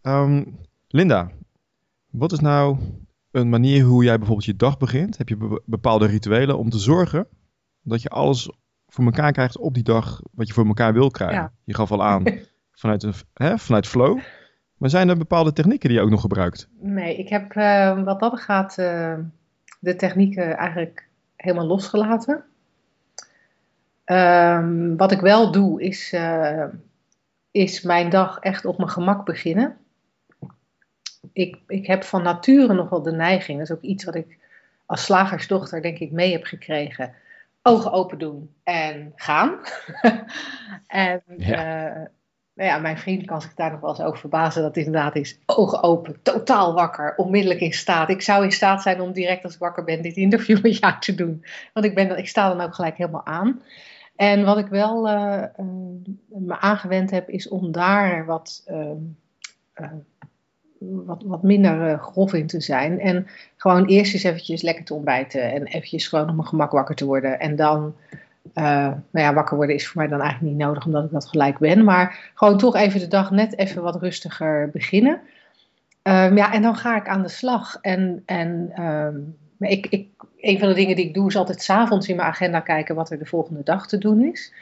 Ehm, Linda, wat is nou een manier hoe jij bijvoorbeeld je dag begint? Heb je bepaalde rituelen om te zorgen dat je alles voor elkaar krijgt op die dag wat je voor elkaar wil krijgen? Je gaf al aan vanuit, een, hè, vanuit flow. Maar zijn er bepaalde technieken die je ook nog gebruikt? Nee, ik heb uh, wat dat gaat uh, de technieken eigenlijk helemaal losgelaten. Um, wat ik wel doe is, uh, is mijn dag echt op mijn gemak beginnen. Ik, ik heb van nature nogal de neiging, dat is ook iets wat ik als slagersdochter denk ik mee heb gekregen. Ogen open doen en gaan. en ja nou ja, mijn vriend kan zich daar nog wel eens over verbazen dat het inderdaad is ogen open, totaal wakker, onmiddellijk in staat. Ik zou in staat zijn om direct als ik wakker ben dit interview met jou te doen. Want ik, ben, ik sta dan ook gelijk helemaal aan. En wat ik wel uh, me aangewend heb, is om daar wat, uh, wat, wat minder grof in te zijn. En gewoon eerst eens eventjes lekker te ontbijten en eventjes gewoon op mijn gemak wakker te worden. En dan uh, nou ja, wakker worden is voor mij dan eigenlijk niet nodig, omdat ik dat gelijk ben. Maar gewoon toch even de dag net even wat rustiger beginnen. Um, ja, en dan ga ik aan de slag. En, en um, ik, ik, een van de dingen die ik doe is altijd s'avonds in mijn agenda kijken wat er de volgende dag te doen is.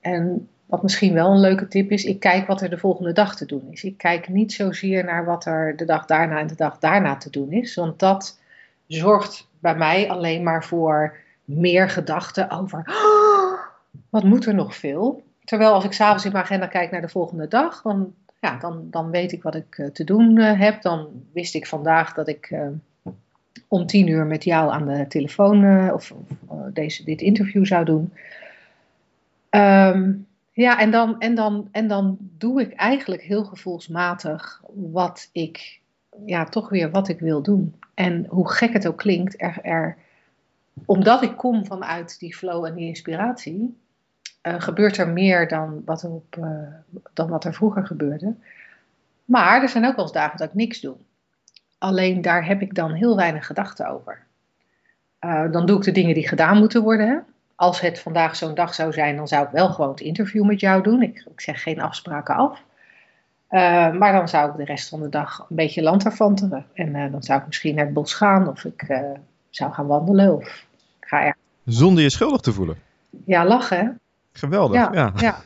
En wat misschien wel een leuke tip is, ik kijk wat er de volgende dag te doen is. Ik kijk niet zozeer naar wat er de dag daarna en de dag daarna te doen is. Want dat zorgt bij mij alleen maar voor meer gedachten over oh, wat moet er nog veel. Terwijl als ik s'avonds in mijn agenda kijk naar de volgende dag, dan, ja, dan, dan weet ik wat ik uh, te doen uh, heb. Dan wist ik vandaag dat ik uh, om tien uur met jou aan de telefoon of, deze, dit interview zou doen. Um, ja, en dan, en, dan, en dan doe ik eigenlijk heel gevoelsmatig wat ik, ja, toch weer wat ik wil doen. En hoe gek het ook klinkt, er, er omdat ik kom vanuit die flow en die inspiratie, uh, gebeurt er meer dan wat er, op, uh, dan wat er vroeger gebeurde. Maar er zijn ook wel eens dagen dat ik niks doe. Alleen daar heb ik dan heel weinig gedachten over. Uh, dan doe ik de dingen die gedaan moeten worden. Als het vandaag zo'n dag zou zijn, dan zou ik wel gewoon het interview met jou doen. Ik, ik zeg geen afspraken af. maar dan zou ik de rest van de dag een beetje lanterfanteren. En dan zou ik misschien naar het bos gaan of ik zou gaan wandelen of ga er. Zonder je schuldig te voelen. Ja, lachen. Geweldig. Ja, ja. ja.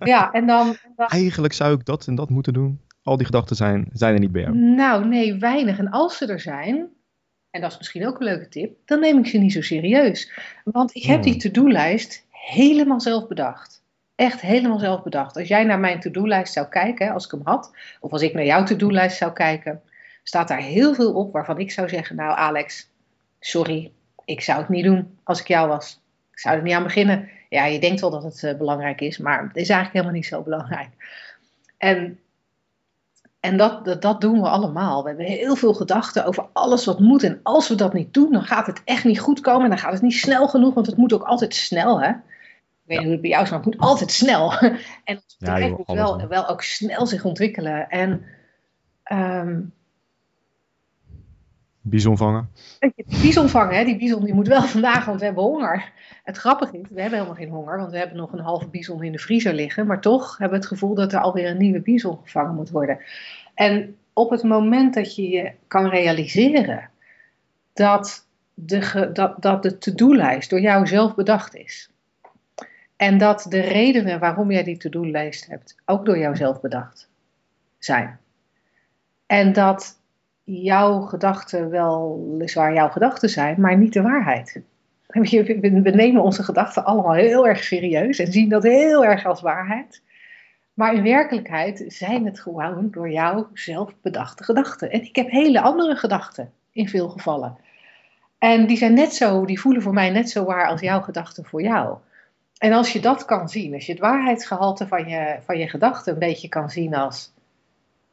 ja en, dan, en dan, Eigenlijk zou ik dat en dat moeten doen. Al die gedachten zijn, zijn er niet bij jou. Nou, nee, weinig. En als ze er zijn, en dat is misschien ook een leuke tip, dan neem ik ze niet zo serieus. Want ik heb die hmm. to-do-lijst helemaal zelf bedacht. Echt helemaal zelf bedacht. Als jij naar mijn to-do-lijst zou kijken, als ik hem had, of als ik naar jouw to-do-lijst zou kijken, staat daar heel veel op waarvan ik zou zeggen: Nou, Alex, sorry, ik zou het niet doen als ik jou was. Ik zou er niet aan beginnen. Ja, je denkt wel dat het uh, belangrijk is, maar het is eigenlijk helemaal niet zo belangrijk. En, en dat, dat, dat, doen we allemaal. We hebben heel veel gedachten over alles wat moet. En als we dat niet doen, dan gaat het echt niet goed komen. En dan gaat het niet snel genoeg, want het moet ook altijd snel. Hè? Ik weet niet hoe het bij jou is, maar het moet altijd snel. en het bedrijf moet wel, wel ook snel zich ontwikkelen. En um, Bison vangen. Bison vangen, hè? die bison die moet wel vandaag, want we hebben honger. Het grappige is, we hebben helemaal geen honger, want we hebben nog een halve bison in de vriezer liggen. Maar toch hebben we het gevoel dat er alweer een nieuwe bison gevangen moet worden. En op het moment dat je je kan realiseren dat de, dat, dat de to-do-lijst door jou zelf bedacht is. En dat de redenen waarom jij die to-do-lijst hebt ook door jou zelf bedacht zijn. En dat jouw gedachten wel weliswaar jouw gedachten zijn, maar niet de waarheid. We nemen onze gedachten allemaal heel erg serieus en zien dat heel erg als waarheid. Maar in werkelijkheid zijn het gewoon door jou zelf bedachte gedachten. En ik heb hele andere gedachten in veel gevallen. En die zijn net zo, die voelen voor mij net zo waar als jouw gedachten voor jou. En als je dat kan zien, als je het waarheidsgehalte van je, van je gedachten een beetje kan zien als,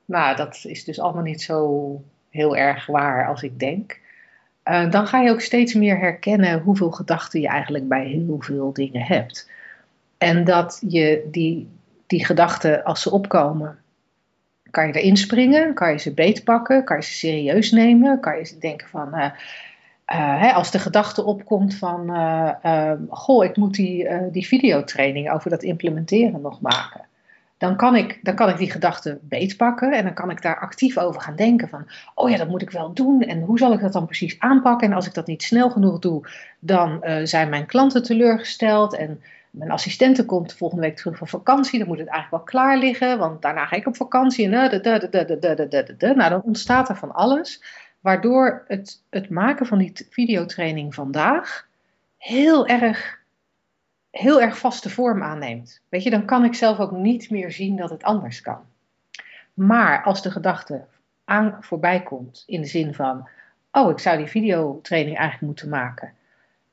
nou, dat is dus allemaal niet zo heel erg waar als ik denk. Uh, dan ga je ook steeds meer herkennen hoeveel gedachten je eigenlijk bij heel veel dingen hebt. En dat je die, die gedachten, als ze opkomen, kan je erin springen, kan je ze beetpakken, kan je ze serieus nemen, kan je denken van, uh, uh, hè, als de gedachte opkomt van, goh, ik moet die, die videotraining over dat implementeren nog maken. Dan kan, ik, dan kan ik die gedachte beetpakken en dan kan ik daar actief over gaan denken van, oh ja, dat moet ik wel doen en hoe zal ik dat dan precies aanpakken? En als ik dat niet snel genoeg doe, dan zijn mijn klanten teleurgesteld en mijn assistente komt volgende week terug van vakantie, dan moet het eigenlijk wel klaar liggen, want daarna ga ik op vakantie en nou, dan ontstaat er van alles. Waardoor het, het maken van die videotraining vandaag heel erg, heel erg vaste vorm aanneemt. Weet je, dan kan ik zelf ook niet meer zien dat het anders kan. Maar als de gedachte aan voorbij komt in de zin van, oh, ik zou die videotraining eigenlijk moeten maken.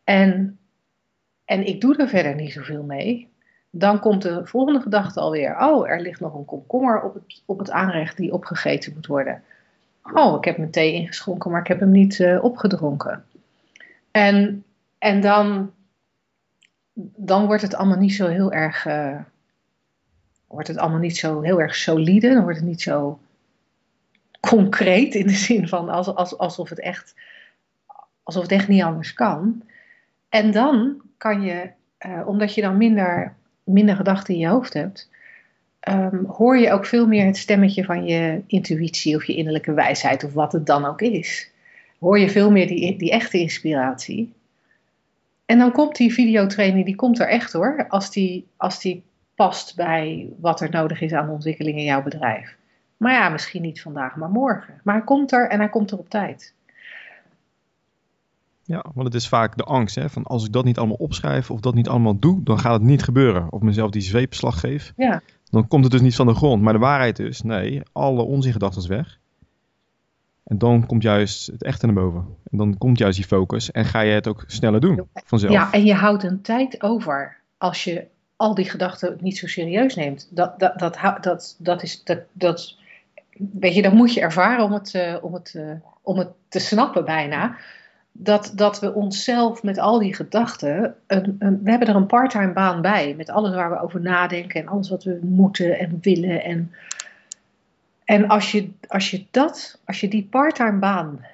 En, en ik doe er verder niet zoveel mee. Dan komt de volgende gedachte alweer, oh, er ligt nog een komkommer op het, op het aanrecht die opgegeten moet worden oh, ik heb mijn thee ingeschonken, maar ik heb hem niet uh, opgedronken. En, en dan, dan wordt het allemaal niet zo heel erg, uh, wordt het allemaal niet zo heel erg solide, dan wordt het niet zo concreet in de zin van als, alsof, het echt, alsof het echt niet anders kan. En dan kan je, uh, omdat je dan minder, minder gedachten in je hoofd hebt, um, hoor je ook veel meer het stemmetje van je intuïtie of je innerlijke wijsheid of wat het dan ook is. Hoor je veel meer die, die echte inspiratie. En dan komt die videotraining, die komt er echt hoor, als die, als die past bij wat er nodig is aan ontwikkeling in jouw bedrijf. Maar ja, misschien niet vandaag, maar morgen. Maar hij komt er en hij komt er op tijd. Ja, want het is vaak de angst, hè, van als ik dat niet allemaal opschrijf of dat niet allemaal doe, dan gaat het niet gebeuren. Of mezelf die zweepslag geef. Ja dan komt het dus niet van de grond. Maar de waarheid is, nee, alle onzingedachten is weg. En dan komt juist het echte naar boven. En dan komt juist die focus en ga je het ook sneller doen vanzelf. Ja, en je houdt een tijd over als je al die gedachten niet zo serieus neemt. Dat, dat, dat, dat, dat is, dat, dat, weet je, dat moet je ervaren om het, uh, om het, uh, om het te snappen bijna dat, dat we onszelf met al die gedachten, een, een, we hebben er een parttime baan bij, met alles waar we over nadenken en alles wat we moeten en willen. En, en als, je, als je dat, als je die parttime baan,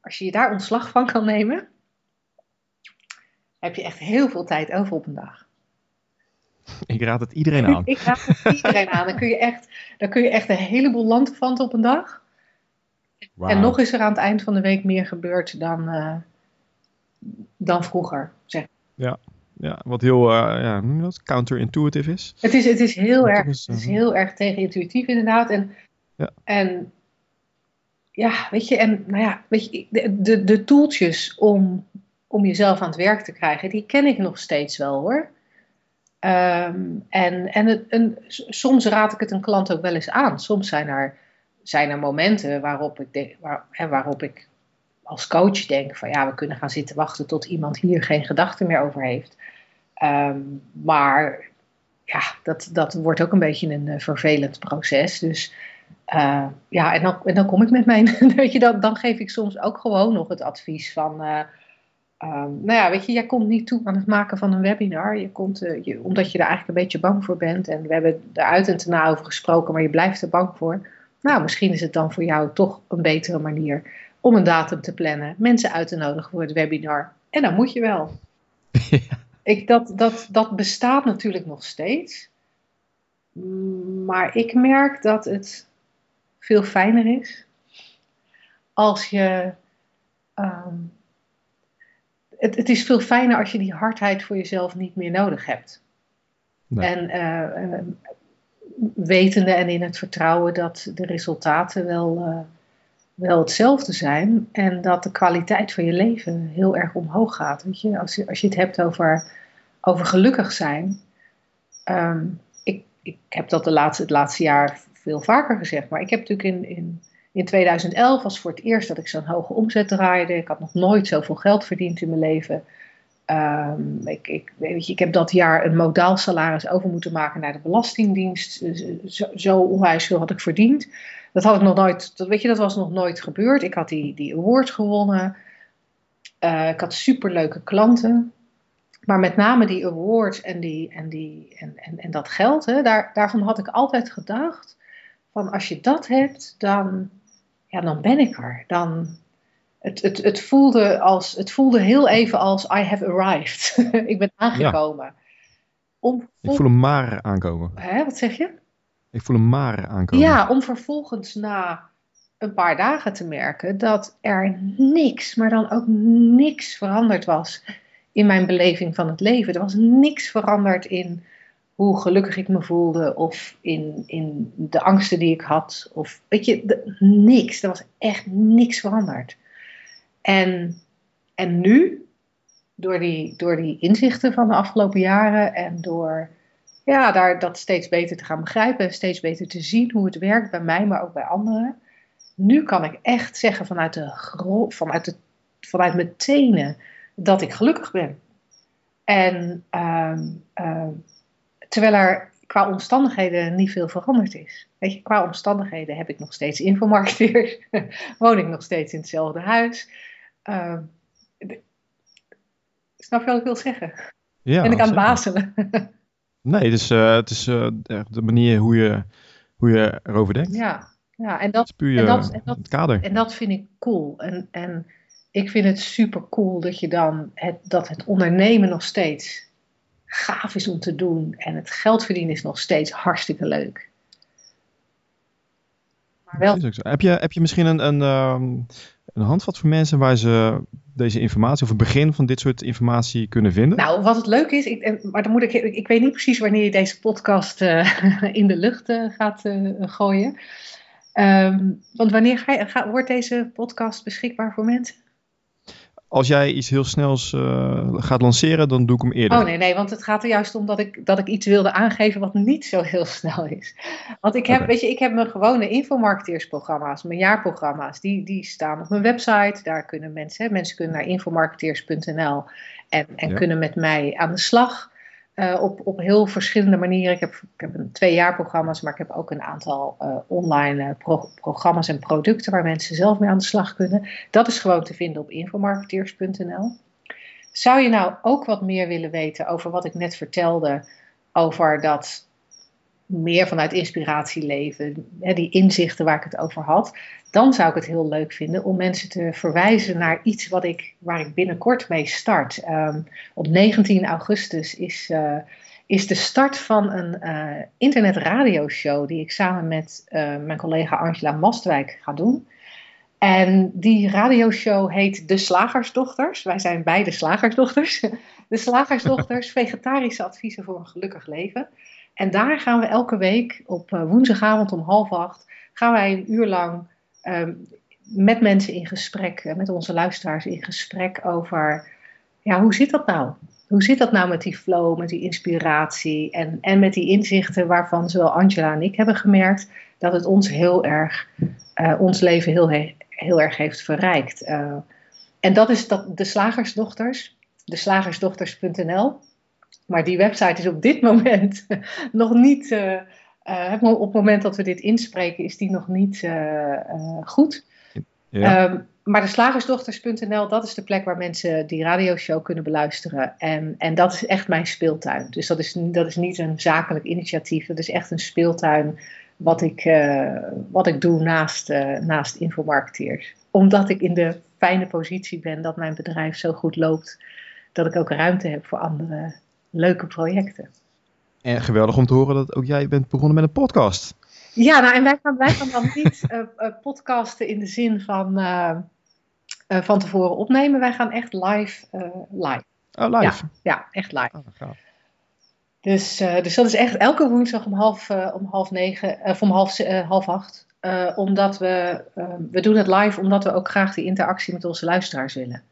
als je je daar ontslag van kan nemen, heb je echt heel veel tijd over op een dag. Ik raad het iedereen aan. Ik raad het iedereen aan. Dan kun je echt, dan kun je echt een heleboel lanterfanten op een dag. En nog is er aan het eind van de week meer gebeurd dan, uh, dan vroeger. Zeg. Ja, ja, wat heel uh, ja, counterintuitive is. Het is, het is, heel, erg, is, het is heel erg tegenintuïtief inderdaad. En, ja. en ja, weet je, en nou ja, weet je, de, de, de tooltjes om, om jezelf aan het werk te krijgen, die ken ik nog steeds wel hoor. Um, en en, het, en soms raad ik het een klant ook wel eens aan. Soms zijn er zijn er momenten waarop ik, denk, waar, hè, waarop ik als coach denk van ja, we kunnen gaan zitten wachten tot iemand hier geen gedachten meer over heeft. Ehm, maar ja, dat, dat wordt ook een beetje een uh, vervelend proces. Dus uh, ja, en dan, en dan kom ik met mijn, weet je, dan, dan geef ik soms ook gewoon nog het advies van, uh, um, nou ja, weet je, jij komt niet toe aan het maken van een webinar. Je komt, je, omdat je er eigenlijk een beetje bang voor bent. En we hebben er uit en te na over gesproken, maar je blijft er bang voor. Nou, misschien is het dan voor jou toch een betere manier om een datum te plannen, mensen uit te nodigen voor het webinar. En dan moet je wel. Ik, dat, dat, dat bestaat natuurlijk nog steeds. Maar ik merk dat het veel fijner is als je. Um, het, het is veel fijner als je die hardheid voor jezelf niet meer nodig hebt. Nee. En uh, wetende en in het vertrouwen dat de resultaten wel, uh, wel hetzelfde zijn en dat de kwaliteit van je leven heel erg omhoog gaat. Weet je? Als, je, als je het hebt over, over gelukkig zijn. Um, ik, ik heb dat de laatste, het laatste jaar veel vaker gezegd, maar ik heb natuurlijk in, in, in 2011 was voor het eerst dat ik zo'n hoge omzet draaide. Ik had nog nooit zoveel geld verdiend in mijn leven. Um, ik, ik, weet je, ik heb dat jaar een modaal salaris over moeten maken naar de Belastingdienst. Zo, zo onwijs veel had ik verdiend. Dat had ik nog nooit, dat, weet je, dat was nog nooit gebeurd. Ik had die, die award gewonnen. Uh, ik had superleuke klanten. Maar met name die awards en, die, en, die, en, en, en dat geld, hè, daar, daarvan had ik altijd gedacht: van als je dat hebt, dan, ja, dan ben ik er. Dan, het, het, het, voelde als, het voelde heel even als I have arrived. ik ben aangekomen. Om, ik voel hem maar aankomen. Hè, wat zeg je? Ik voel hem maar aankomen. Ja, om vervolgens na een paar dagen te merken dat er niks, maar dan ook niks veranderd was in mijn beleving van het leven. Er was niks veranderd in hoe gelukkig ik me voelde of in, in de angsten die ik had. Of weet je, niks. Er was echt niks veranderd. En, en nu, door die, door die inzichten van de afgelopen jaren en door ja, daar, dat steeds beter te gaan begrijpen en steeds beter te zien hoe het werkt bij mij, maar ook bij anderen. Nu kan ik echt zeggen vanuit, de, vanuit, de, vanuit mijn tenen dat ik gelukkig ben. En ehm, ehm, terwijl er qua omstandigheden niet veel veranderd is. Weet je, qua omstandigheden heb ik nog steeds infomarketeers, woon ik nog steeds in hetzelfde huis. Uh, snap je wat ik wil zeggen? Ja, ben ik aan het bazelen? nee, het is, uh, het is uh, de manier hoe je, hoe je erover denkt. Ja, ja en, dat, puur, en, dat, en dat, het kader. En dat vind ik cool. En, en ik vind het super cool dat je dan het, dat het ondernemen nog steeds gaaf is om te doen. En het geld verdienen is nog steeds hartstikke leuk. Wel... Heb, je, heb je misschien een, een, um, een handvat voor mensen waar ze deze informatie of het begin van dit soort informatie kunnen vinden? Nou, wat het leuk is, ik, maar dan moet ik, ik weet niet precies wanneer je deze podcast uh, in de lucht uh, gaat uh, gooien. Um, want wanneer ga je, ga, wordt deze podcast beschikbaar voor mensen? Als jij iets heel snels uh, gaat lanceren, dan doe ik hem eerder. Oh nee, nee, want het gaat er juist om dat ik, dat ik iets wilde aangeven wat niet zo heel snel is. Want ik heb, okay. weet je, ik heb mijn gewone infomarketeersprogramma's, mijn jaarprogramma's, die, die staan op mijn website. Daar kunnen mensen, hè, mensen kunnen naar infomarketeers.nl en, en ja. kunnen met mij aan de slag. Uh, op, op heel verschillende manieren. Ik heb, ik heb twee jaar programma's, maar ik heb ook een aantal uh, online pro programma's en producten waar mensen zelf mee aan de slag kunnen. Dat is gewoon te vinden op infomarketeers.nl. Zou je nou ook wat meer willen weten over wat ik net vertelde, over dat meer vanuit inspiratie leven, hè, die inzichten waar ik het over had, dan zou ik het heel leuk vinden om mensen te verwijzen naar iets wat ik, waar ik binnenkort mee start. Um, op 19 augustus is, uh, is de start van een uh, internetradioshow die ik samen met uh, mijn collega Angela Mastwijk ga doen. En die radioshow heet De Slagersdochters. Wij zijn beide slagersdochters. De Slagersdochters, vegetarische adviezen voor een gelukkig leven. En daar gaan we elke week op woensdagavond om half acht, gaan wij een uur lang um, met mensen in gesprek, met onze luisteraars in gesprek over, ja, hoe zit dat nou? Hoe zit dat nou met die flow, met die inspiratie en, en met die inzichten waarvan zowel Angela en ik hebben gemerkt dat het ons heel erg, uh, ons leven heel, heel erg heeft verrijkt. En dat is dat, de Slagersdochters, de slagersdochters.nl. Maar die website is op dit moment nog niet, uh, uh, op het moment dat we dit inspreken, is die nog niet uh, goed. Ja. Um, maar de slagersdochters.nl, dat is de plek waar mensen die radioshow kunnen beluisteren. En, en dat is echt mijn speeltuin. Dus dat is, dat is niet een zakelijk initiatief, dat is echt een speeltuin wat ik, wat ik doe naast, naast infomarketeers. Omdat ik in de fijne positie ben dat mijn bedrijf zo goed loopt, dat ik ook ruimte heb voor andere leuke projecten. En geweldig om te horen dat ook jij bent begonnen met een podcast. Ja, nou en wij gaan, wij gaan dan niet uh, uh, podcasten in de zin van uh, van tevoren opnemen. Wij gaan echt live. live. Oh, live? Ja, ja echt live. Oh, dus, dus dat is echt elke woensdag om half, om half negen, of om half, half acht. omdat we, we doen het live omdat we ook graag die interactie met onze luisteraars willen.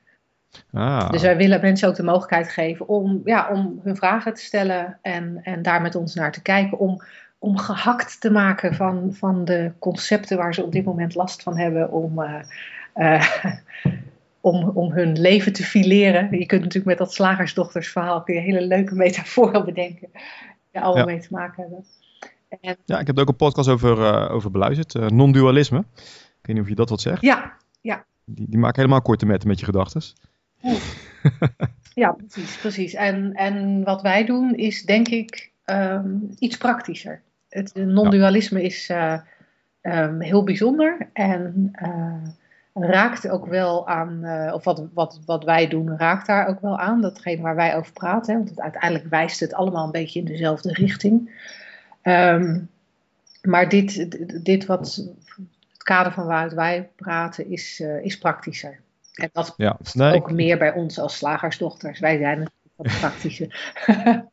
Ah. Dus wij willen mensen ook de mogelijkheid geven om, ja, om hun vragen te stellen en, en daar met ons naar te kijken. Om, om gehakt te maken van, van de concepten waar ze op dit moment last van hebben. Om, uh, uh, om, om hun leven te fileren. Je kunt natuurlijk met dat slagersdochtersverhaal kun je hele leuke metaforen bedenken. Die allemaal ja. mee te maken hebben. En, ja, ik heb ook een podcast over, uh, over beluisterd. non-dualisme. Ik weet niet of je dat wat zegt. Ja, ja. Die, die maken helemaal korte metten met je gedachten. ja, precies, precies. En, en wat wij doen is denk ik um, iets praktischer. Het non-dualisme is uh, um, heel bijzonder en uh, raakt ook wel aan, of wat, wat, wat wij doen, raakt daar ook wel aan. Datgene waar wij over praten. Want het, uiteindelijk wijst het allemaal een beetje in dezelfde richting. Ehm, maar dit, dit wat het kader van waaruit wij praten is, is praktischer. En dat ja, ook meer bij ons als slagersdochters. Wij zijn het wat praktischer.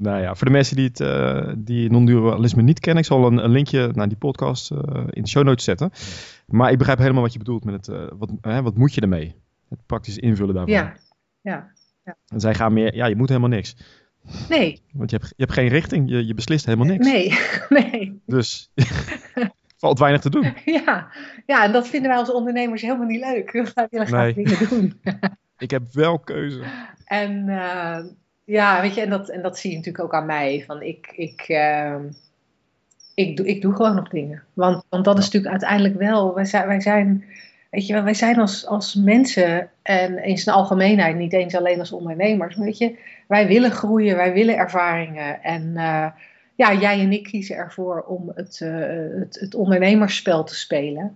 Nou ja, voor de mensen die, het, uh, die non-dualisme niet kennen, ik zal een, een linkje naar die podcast uh, in de show notes zetten. Maar ik begrijp helemaal wat je bedoelt met het, uh, wat, wat moet je ermee? Het praktisch invullen daarvan. Ja, ja. ja. En zij gaan meer, ja, je moet helemaal niks. Nee. Want je hebt, je hebt geen richting, je, je beslist helemaal niks. Nee, nee. Dus valt weinig te doen. Ja. ja, en dat vinden wij als ondernemers helemaal niet leuk. We willen graag nee. dingen doen. ik heb wel keuze. En ja, weet je, en dat, en dat zie je natuurlijk ook aan mij. Van ik, ik, uh, ik, doe, ik doe gewoon nog dingen. Want, want dat is natuurlijk uiteindelijk wel, wij zijn, wij zijn, weet je, wij zijn als, als mensen en in zijn algemeenheid, niet eens alleen als ondernemers, maar weet je, wij willen groeien, wij willen ervaringen. En uh, ja, jij en ik kiezen ervoor om het, uh, het, het ondernemersspel te spelen.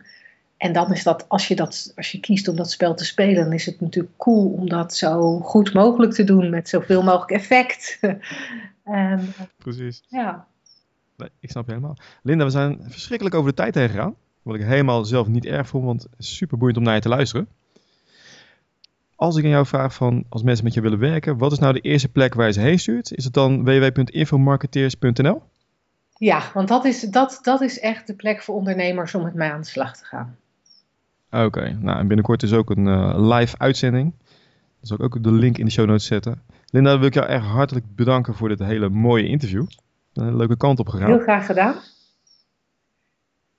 En dan is dat, als je, dat, als je kiest om dat spel te spelen, dan is het natuurlijk cool om dat zo goed mogelijk te doen met zoveel mogelijk effect. en, Precies. Ja. Nee, ik snap je helemaal. Linda, we zijn verschrikkelijk over de tijd heen gegaan. Wat ik helemaal zelf niet erg vond, want super boeiend om naar je te luisteren. Als ik aan jou vraag van, als mensen met je willen werken, wat is nou de eerste plek waar je ze heen stuurt? Is het dan www.infomarketeers.nl? Ja, want dat is, dat, dat is echt de plek voor ondernemers om met mij aan de slag te gaan. Oké, nou en binnenkort is ook een uh, live uitzending. Dan zal ik ook de link in de show notes zetten. Linda, dan wil ik jou erg hartelijk bedanken voor dit hele mooie interview. Een leuke kant op gegaan. Heel graag gedaan.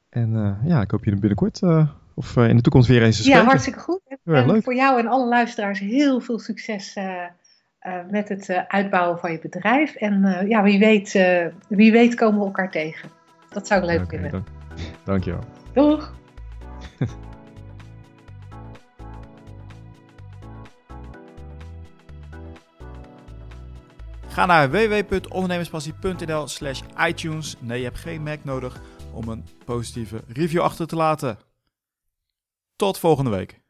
En uh, ja, ik hoop je binnenkort uh, of in de toekomst weer eens te spreken. Ja, hartstikke goed. En, voor jou en alle luisteraars heel veel succes met het uitbouwen van je bedrijf. En ja, wie weet, wie weet komen we elkaar tegen. Dat zou ik leuk okay, vinden. Dank, dankjewel. Doeg! Ga naar www.ondernemerspassie.nl slash iTunes. Nee, je hebt geen Mac nodig om een positieve review achter te laten. Tot volgende week.